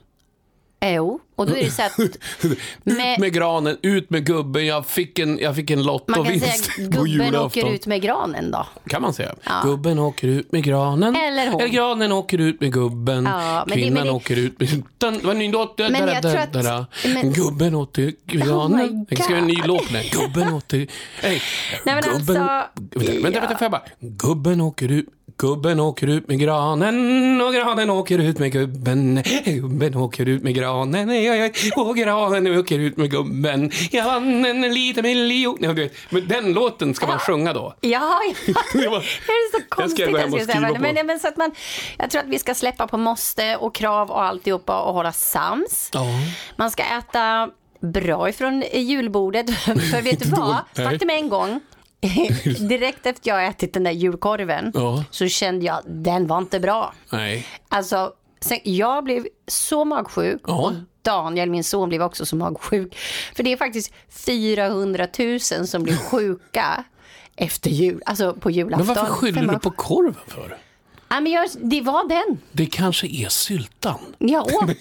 Eh, Jo, och då är det så att Ut med granen, ut med gubben. Jag fick en, jag fick en lottovinst på gubben julafton. åker ut med granen då. Kan man säga. Ja. Gubben åker ut med granen. Eller hon. granen åker ut med gubben. Ja, det- Kvinnan men det- åker ut med... Men jag tror att- men- Gubben åker med Oh granen. my Jag ska göra en ny låt med Gubben åker... Hey. Nej, men gubben... alltså, Vänta, vänta, vänta, får jag bara... Gubben åker ut... Gubben åker ut med granen och granen åker ut med gubben. Gubben åker ut med granen och granen åker ut med gubben. Jag vann en liten miljon. Men den låten ska man sjunga då. Ja, ja. Det är så konstigt. jag jag ska säga. skriva men, men, så att man, jag tror att vi ska släppa på måste och krav och alltihopa och hålla sams. Ja. Man ska äta bra ifrån julbordet. För vet du vad? Faktum är en gång, direkt efter jag ätit den där julkorven, Ja. så kände jag den var inte bra. Nej. Alltså, sen, jag blev så magsjuk Ja. och Daniel, min son, blev också så magsjuk. För det är faktiskt 400 000 som blir sjuka efter jul, alltså på julafton. Men varför skyller du på korven för? Ja, men jag, det var den. Det kanske är syltan. Jag åt det.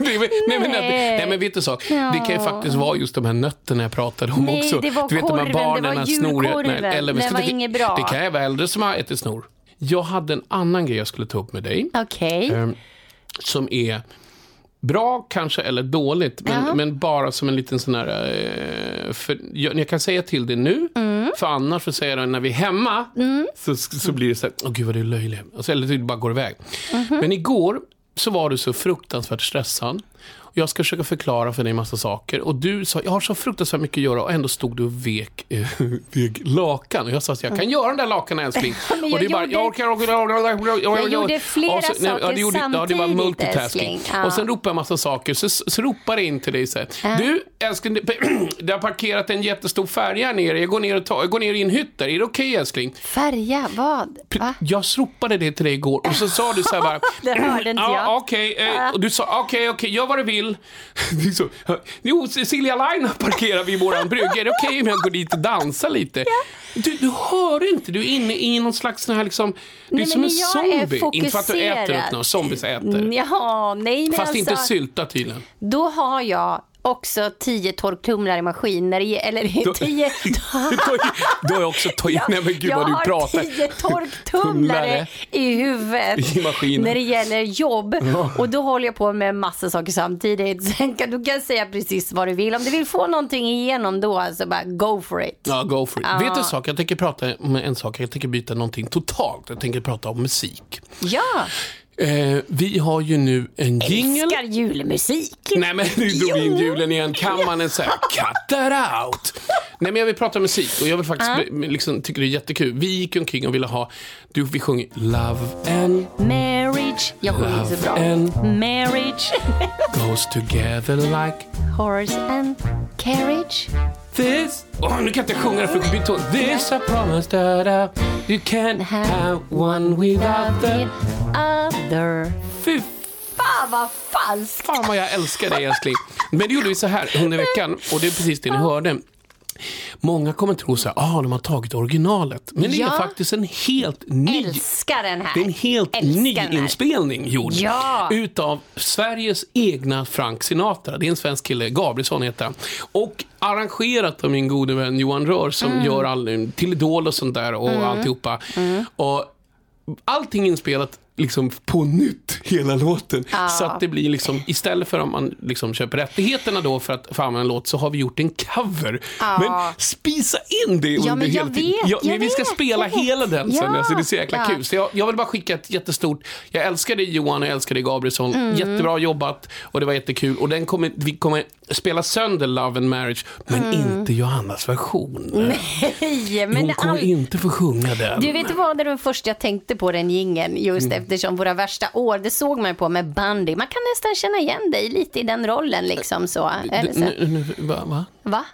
Nej, men, nej, men, Nej. nej, men vet du så? Ja. Det kan ju faktiskt vara just de här nötterna jag pratade om Nej, också. det var du vet de här det var julkorven. eller, vi Den ska var inte- inget bra. Det kan ju vara äldre som har ätit snor. Jag hade en annan grej jag skulle ta upp med dig. Okej. Ehm, som är bra kanske eller dåligt, men, Jaha. men bara som en liten sån här... Eh, för jag, jag kan säga till det nu, Mm. för annars får jag säga det när vi är hemma, så, så blir det så här, åh gud vad det är löjligt. Alltså, eller det bara går iväg. Mhm. Men igår så var du så fruktansvärt stressad. Jag ska försöka förklara för dig en massa saker. Och du sa, jag har så fruktansvärt mycket att göra och ändå stod du och vek, eh, vek lakan. Och jag sa, att jag kan göra den där lakanen älskling. Jag och gjorde- jag orkar, jag orkar, jag, Jag gjorde flera saker ja, det gjorde, ja, det var samtidigt, multitasking. Ja. Och sen ropade jag massa saker. Så, så ropade jag in till dig så här. Du, älskling, det, har parkerat en jättestor färja här nere. Jag går ner, och tar, jag går ner i en hytt där. Är det okej älskling? Färja, vad? Va? Jag ropade det till dig igår och så sa du så här bara. Det hörde inte ja, jag. Okej, eh, och du sa okej, okej, gör vad du vill. Så, jo, Silja Line parkerar vid våran brygga. Är det okej om jag går dit och dansar lite? Du, du hör inte, du är inne i någon slags sån här liksom, du är som en zombie. Inte för att du äter upp zombies äter. Jaha, nej men Fast alltså, inte sylta tydligen. Då har jag också tio torktumlare i maskin, när det, ge- eller Då- tio... Du har också tagit, nej men gud jag vad du har pratar. tio torktumlare Tumlare. i huvudet I maskinen. när det gäller jobb. Och då håller jag på med massa saker samtidigt. Sen kan, du kan säga precis vad du vill. Om du vill få någonting igenom då, alltså bara go for it. Ja, go for it. Ja. Vet du en sak? Jag tänker prata om en sak. Jag tänker byta någonting totalt. Jag tänker prata om musik. Ja, Eh, vi har ju nu en jingle. älskar julmusik. Nej men nu drog vi in julen igen. Kan man ens säga cut that out? Nej men jag vill prata musik och jag vill faktiskt bli- liksom, tycker det är jättekul. Vi gick omkring och ville ha, du, vi sjunger Love and Marriage. Jag sjunger så bra. and- Marriage. goes together like Horse and carriage. This. Åh, nu kan jag inte sjunga det för att byta ton. This I promise that I, you can't have one without the... Other. Fy Fan vad falskt. fan vad jag älskar dig älskling. Men det gjorde vi så här under veckan och det är precis det ni hörde. Många kommer tro så här, ah, de har tagit originalet. Men det är Ja. faktiskt en helt ny Älskar den här. Det är en helt Älskar ny inspelning gjord Ja. utav Sveriges egna Frank Sinatra. Det är en svensk kille, Gabrielsson heter han. Och arrangerat av min gode vän Johan Rör som Mm. gör all, till Idol och sånt där och alltihopa. Och allting inspelat liksom på nytt, hela låten. Så att det blir liksom, istället för om man liksom köper rättigheterna då för att få använda en låt, så har vi gjort en cover. Men spisa in det Ja, under jag hela tiden. vet, Ja, jag vi ska vet, spela vet. hela den sen, Ja, alltså, det är så jäkla ja. kul. Så jag, jag vill bara skicka ett jättestort, jag älskar dig Johan och jag älskar dig Gabrielsson. Mm. Jättebra jobbat och det var jättekul. Och den kommer, vi kommer spela sönder Love and Marriage, men inte Johannas version. Mm. Nej, men Hon kommer all... inte få sjunga den. Du vet vad, det var det första jag tänkte på den gingen just Mm. eftersom våra värsta år, det såg man på med bandy. Man kan nästan känna igen dig lite i den rollen liksom så. Eller så. Nu- nu- va, va? Va?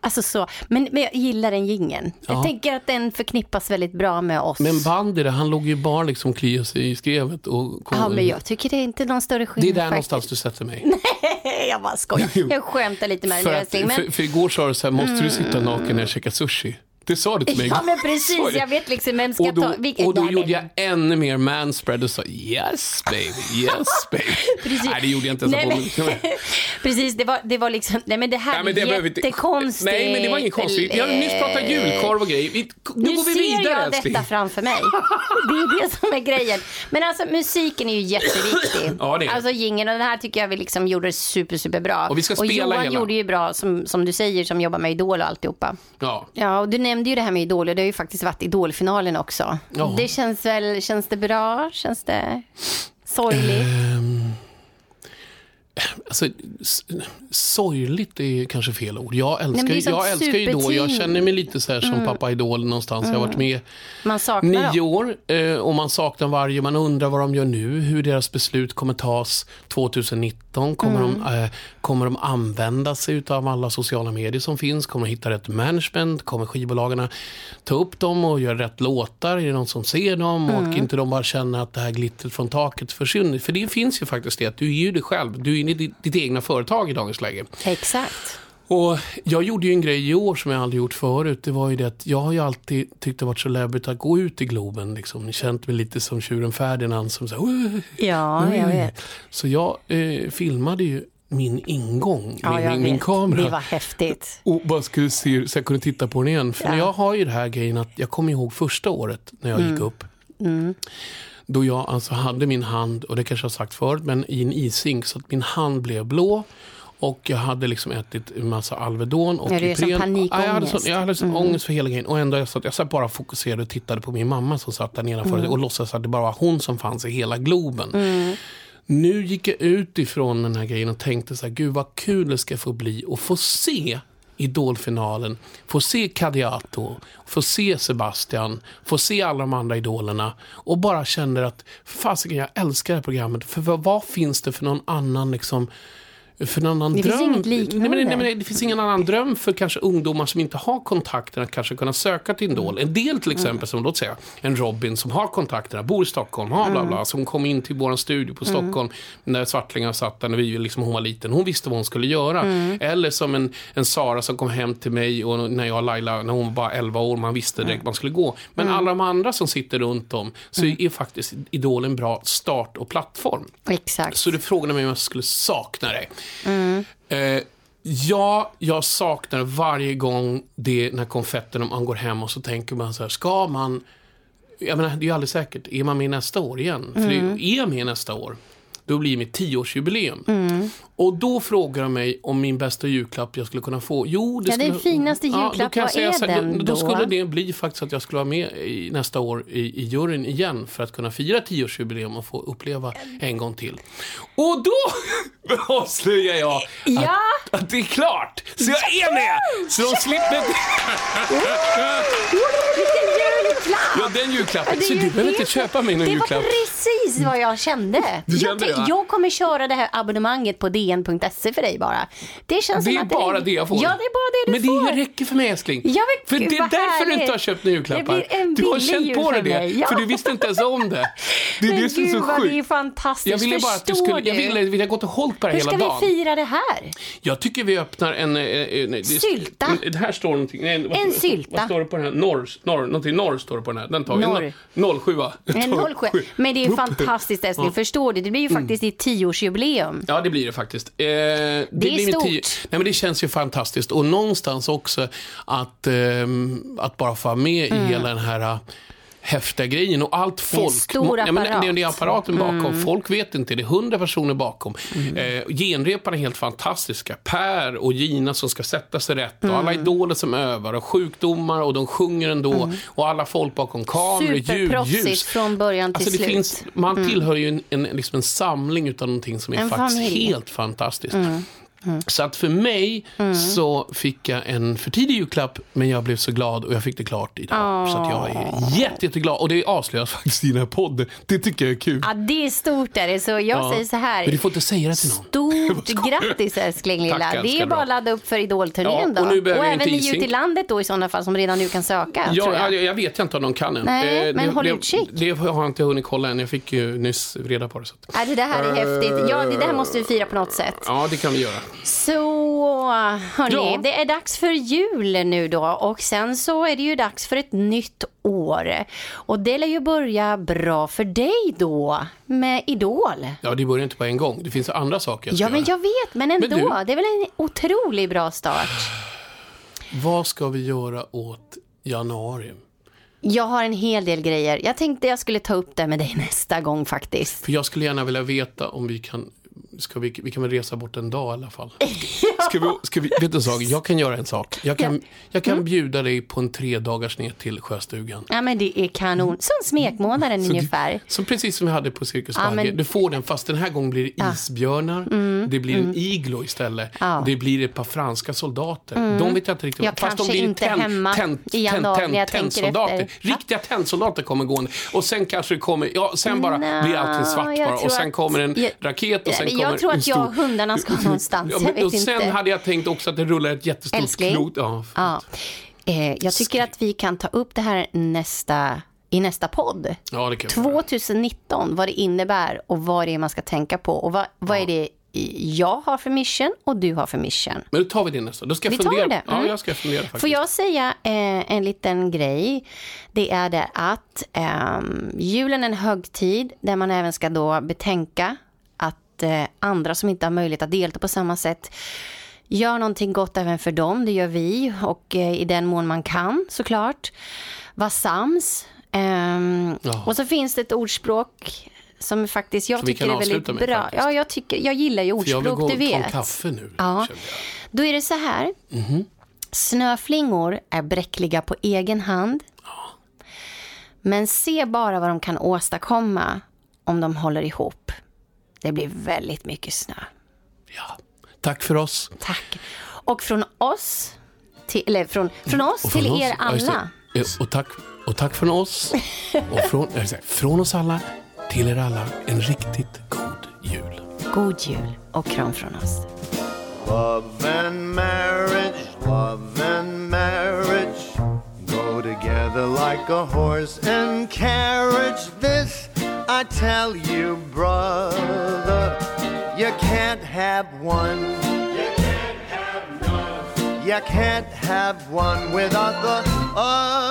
Alltså så. Men, men jag gillar den gingen. Jag Ja. tänker att den förknippas väldigt bra med oss. Men Bandy, han låg ju bara liksom klia sig i skrevet och kom, ja, men jag tycker det är inte någon större Det är skillnad där faktiskt. någonstans du sätter mig. jag bara skojar. Jag skämtar lite med dig men... för, för igår sa du så här, måste du sitta naken när jag käkar sushi? Det sa du till mig Ja men precis, jag vet liksom vem ska Och då, ta... vilken- och då Nej, gjorde jag ännu mer manspread och sa yes baby, yes baby. Precis. Nej det gjorde jag inte ens. Nej, men, Precis, det var, det var liksom, nej men det här Nej, men det är jättekonstigt. Nej, men det var inget konstigt. Vi har nyss pratat julkorv och grejer. Vi, nu, Nu går vi ser vidare jag älskling. detta framför mig. Det är det som är grejen. Men alltså musiken är ju jätteviktig. Ja, det är. Alltså jingeln och den här tycker jag vi liksom gjorde super, super bra. Och vi ska spela Johan hela. gjorde ju bra, som, som du säger, som jobbar med Idol och alltihopa. Ja. Ja, och du nämnde ju det här med Idol och det har ju faktiskt varit Idolfinalen också. Ja. Det känns väl, känns det bra? Känns det sorgligt? Ehm, Alltså, sorgligt är kanske fel ord. Jag älskar, sånt jag älskar ju Idol. Jag. Mm. känner mig lite så här som pappa Idol någonstans. Jag har varit med Man saknar nio dem. år eh, och man saknar varje. Man undrar vad de gör nu, hur deras beslut kommer tas 2019. Kommer, Mm. de, eh, kommer de använda sig av alla sociala medier som finns? Kommer de hitta rätt management? Kommer skivbolagen ta upp dem och göra rätt låtar? Är det någon som ser dem? Mm. Och inte de bara känner att det här glittret från taket försvinner? För det finns ju faktiskt det, att du är ju dig själv. Du är ju ditt, ditt egna företag i dagens läge. Exakt. Och jag gjorde ju en grej i år som jag aldrig gjort förut. Det var ju det att jag har ju alltid tyckt det varit så läbbigt att gå ut i Globen. Liksom. Känt mig lite som tjuren Ferdinand som så! Ja, jag vet. Så jag eh, filmade ju min ingång Ja, med min, min kamera. Det var häftigt. Och bara skulle se så jag kunde titta på den igen. För Ja. jag har ju det här grejen att jag kommer ihåg första året när jag Mm. gick upp. Då jag alltså hade min hand, och det kanske jag sagt förut, men i en ishink så att min hand blev blå. Och jag hade liksom ätit en massa Alvedon och är som Ipren. panikångest. Ja, jag hade, sån, jag hade sån ångest för hela grejen. Och ändå jag satt jag satt bara fokuserade och tittade på min mamma som satt där nedanför och låtsades att det bara var hon som fanns i hela Globen. Nu gick jag ut ifrån den här grejen och tänkte så här, gud vad kul det ska få bli att få se Idolfinalen, få se Cadiato, få se Sebastian, få se alla de andra idolerna och bara känner att fasiken, jag älskar det här programmet. För vad, vad finns det för någon annan liksom för någon annan Det dröm. finns inget liknande. Nej, men, nej, men det finns ingen annan dröm för kanske ungdomar som inte har kontakterna att kanske kunna söka till Idol. En del till exempel, som låt säga en Robin som har kontakterna, bor i Stockholm, har bla bla, som kom in till vår studio på Stockholm när Svartlingar satt där när vi, liksom, hon var liten. Hon visste vad hon skulle göra. Eller som en, en Sara som kom hem till mig och när jag och Laila, när hon var bara 11 år, man visste direkt man skulle gå. Men alla de andra som sitter runt om så är faktiskt Idol en bra start och plattform. Exakt. Så du frågade mig om jag skulle sakna det. Eh, ja, jag saknar varje gång det när konfetten, om man går hem och så tänker man så här, ska man... Jag menar, det är ju aldrig säkert. Är man med nästa år igen? För det är, jag med nästa år, då blir det mitt tioårsjubileum. Och då frågar de mig om min bästa julklapp jag skulle kunna få. Jo, det Ja, skulle, din finaste då julklapp, kan jag vad är så här, den då? då? Skulle det bli faktiskt att jag skulle vara med i, nästa år i, i juryn igen för att kunna fira tioårsjubileum och få uppleva en gång till. Och då avslöjar jag Ja. att, att det är klart! Så jag är med! Så de slipper... Ja, den julklappen. Det Så du behöver inte köpa mig någon Det julklapp. var precis vad jag kände. Du jag, kände det, va? jag kommer köra det här abonnemanget på dn.se för dig bara. Det känns Det som är att bara det jag får. Ja, det är bara det du Men får. det räcker för mig älskling. Ja, men för det är därför du härligt. inte har köpt några julklappar. Det du har känt på dig det. Ja. För du visste inte ens om det. Det är Men det som är så vad det är sjukt. fantastiskt. Jag ville bara att du skulle, jag du? ville, ville gått och hållit på det Hur hela ska dagen. vi fira det här? Jag tycker vi öppnar en... eh, eh, nej, det- Sylta. Det här står någonting. Nej, vad, En sylta. Vad står det på den här? Norr, norr, någonting norr står det på den här. Den tar vi. Norr. 07 va? En 07. Men det är ju fantastiskt älskling. Ja. Förstår du? Det blir ju faktiskt ditt tioårsjubileum. Ja, det blir det faktiskt. Eh, det, blir mitt stort. tio- Nej, men det känns ju fantastiskt. Och någonstans också att, ehm, att bara få vara med i hela den här häftiga grejen och allt Mm. är en folk. stor Ja, men det, apparat. det är apparaten bakom. Mm. Folk vet inte, det är hundra personer bakom. Eh, genreparna är helt fantastiska. Per och Gina som ska sätta sig rätt och alla Mm. idoler som övar och sjukdomar och de sjunger ändå. Och alla folk bakom kameror, ljud, ljus. från början till Alltså det slut. finns, man Mm. tillhör ju en, en, liksom en samling utav någonting som är En faktiskt familj. helt fantastiskt. Mm. Så att för mig så fick jag en för tidig julklapp, men jag blev så glad och jag fick det klart idag. Så att jag är jätte, jätteglad. Och det avslöjas faktiskt i den här podden. Det tycker jag är kul. Ja, det är stort är det. Så jag Ja. säger så här. Men du får inte säga det till någon. Stort grattis älskling lilla. Tack, det är bara att ladda upp för Idolturnén Ja, då. och nu jag även ni isink. i landet då i sådana fall som redan nu kan söka. Ja, tror jag. jag. jag vet inte om de kan än. Nej, Eh, men det, håll det, utkik. Det har jag inte hunnit kolla än. Jag fick ju nyss reda på det. Så. Ja, det där är häftigt. Ja, det där måste vi fira på något sätt. Ja, det kan vi göra. Så hörni, Ja. det är dags för jul nu då och sen så är det ju dags för ett nytt år. Och det lär ju börja bra för dig då med Idol. Ja, det börjar inte på en gång. Det finns andra saker jag ska Ja, men göra. jag vet, men ändå. Men du- Det är väl en otroligt bra start. Vad ska vi göra åt januari? Jag har en hel del grejer. Jag tänkte jag skulle ta upp det med dig nästa gång faktiskt. För jag skulle gärna vilja veta om vi kan... Ska vi, vi kan väl resa bort en dag i alla fall. Ska vi, ska vi, vet du en sak? Jag kan göra en sak. Jag kan, jag Mm. kan bjuda dig på en tre dagars ner till Sjöstugan. Ja, men det är kanon. Som smekmånaden Så ungefär. Det, som precis som vi hade på Cirkus Ja, men- Du får den, fast den här gången blir det isbjörnar. Det blir en iglo istället. Ja. Det blir ett par franska soldater. De vet jag inte riktigt. Jag fast de kanske blir inte tänd- hemma tänd- i januari när jag tänker tändsoldater. efter. Riktiga tändsoldater kommer gående. Och sen kanske det kommer, ja, sen bara Nå, blir allting svart jag bara. Och tror sen kommer en jag- raket och sen jag kommer tror en att jag och hundarna ska någonstans. Ja, Jag vet och sen inte. Hade jag tänkt också att det rullar ett jättestort Älskling. klot. Ja, Ja. Eh, jag tycker att vi kan ta upp det här nästa, i nästa podd. ja, det kan vi göra. 2019, vad det innebär och vad det är man ska tänka på. Och vad, vad är det jag har för mission och du har för mission. Men då tar vi det nästa. Då ska jag Vi tar fundera. det. Ja, Mm. jag ska fundera faktiskt. Får jag säga eh, en liten grej? Det är det att ehm, julen är en högtid där man även ska då betänka att eh, andra som inte har möjlighet att delta på samma sätt gör någonting gott även för dem. Det gör vi och eh, i den mån man kan såklart. Var sams. Ehm, Ja. Och så finns det ett ordspråk som faktiskt jag Som tycker är väldigt med, bra. faktiskt. Ja, jag, tycker, jag gillar ju För jag vill ordspråk, gå och du ta en vet. kaffe nu. Ja. Då är det så här. Snöflingor är bräckliga på egen hand. Men se bara vad de kan åstadkomma om de håller ihop. Det blir väldigt mycket snö. Ja. Tack för oss. Tack. Och från oss till, eller från, från oss till från er oss- ja, det. alla. Eh, Och tack, och tack från oss. Och från, från oss alla till er alla en riktigt god jul. God jul och kram från oss. Love and marriage, love and marriage go together like a horse and carriage. This I tell you, brother, you can't have one. You can't have none. You can't have one without the other.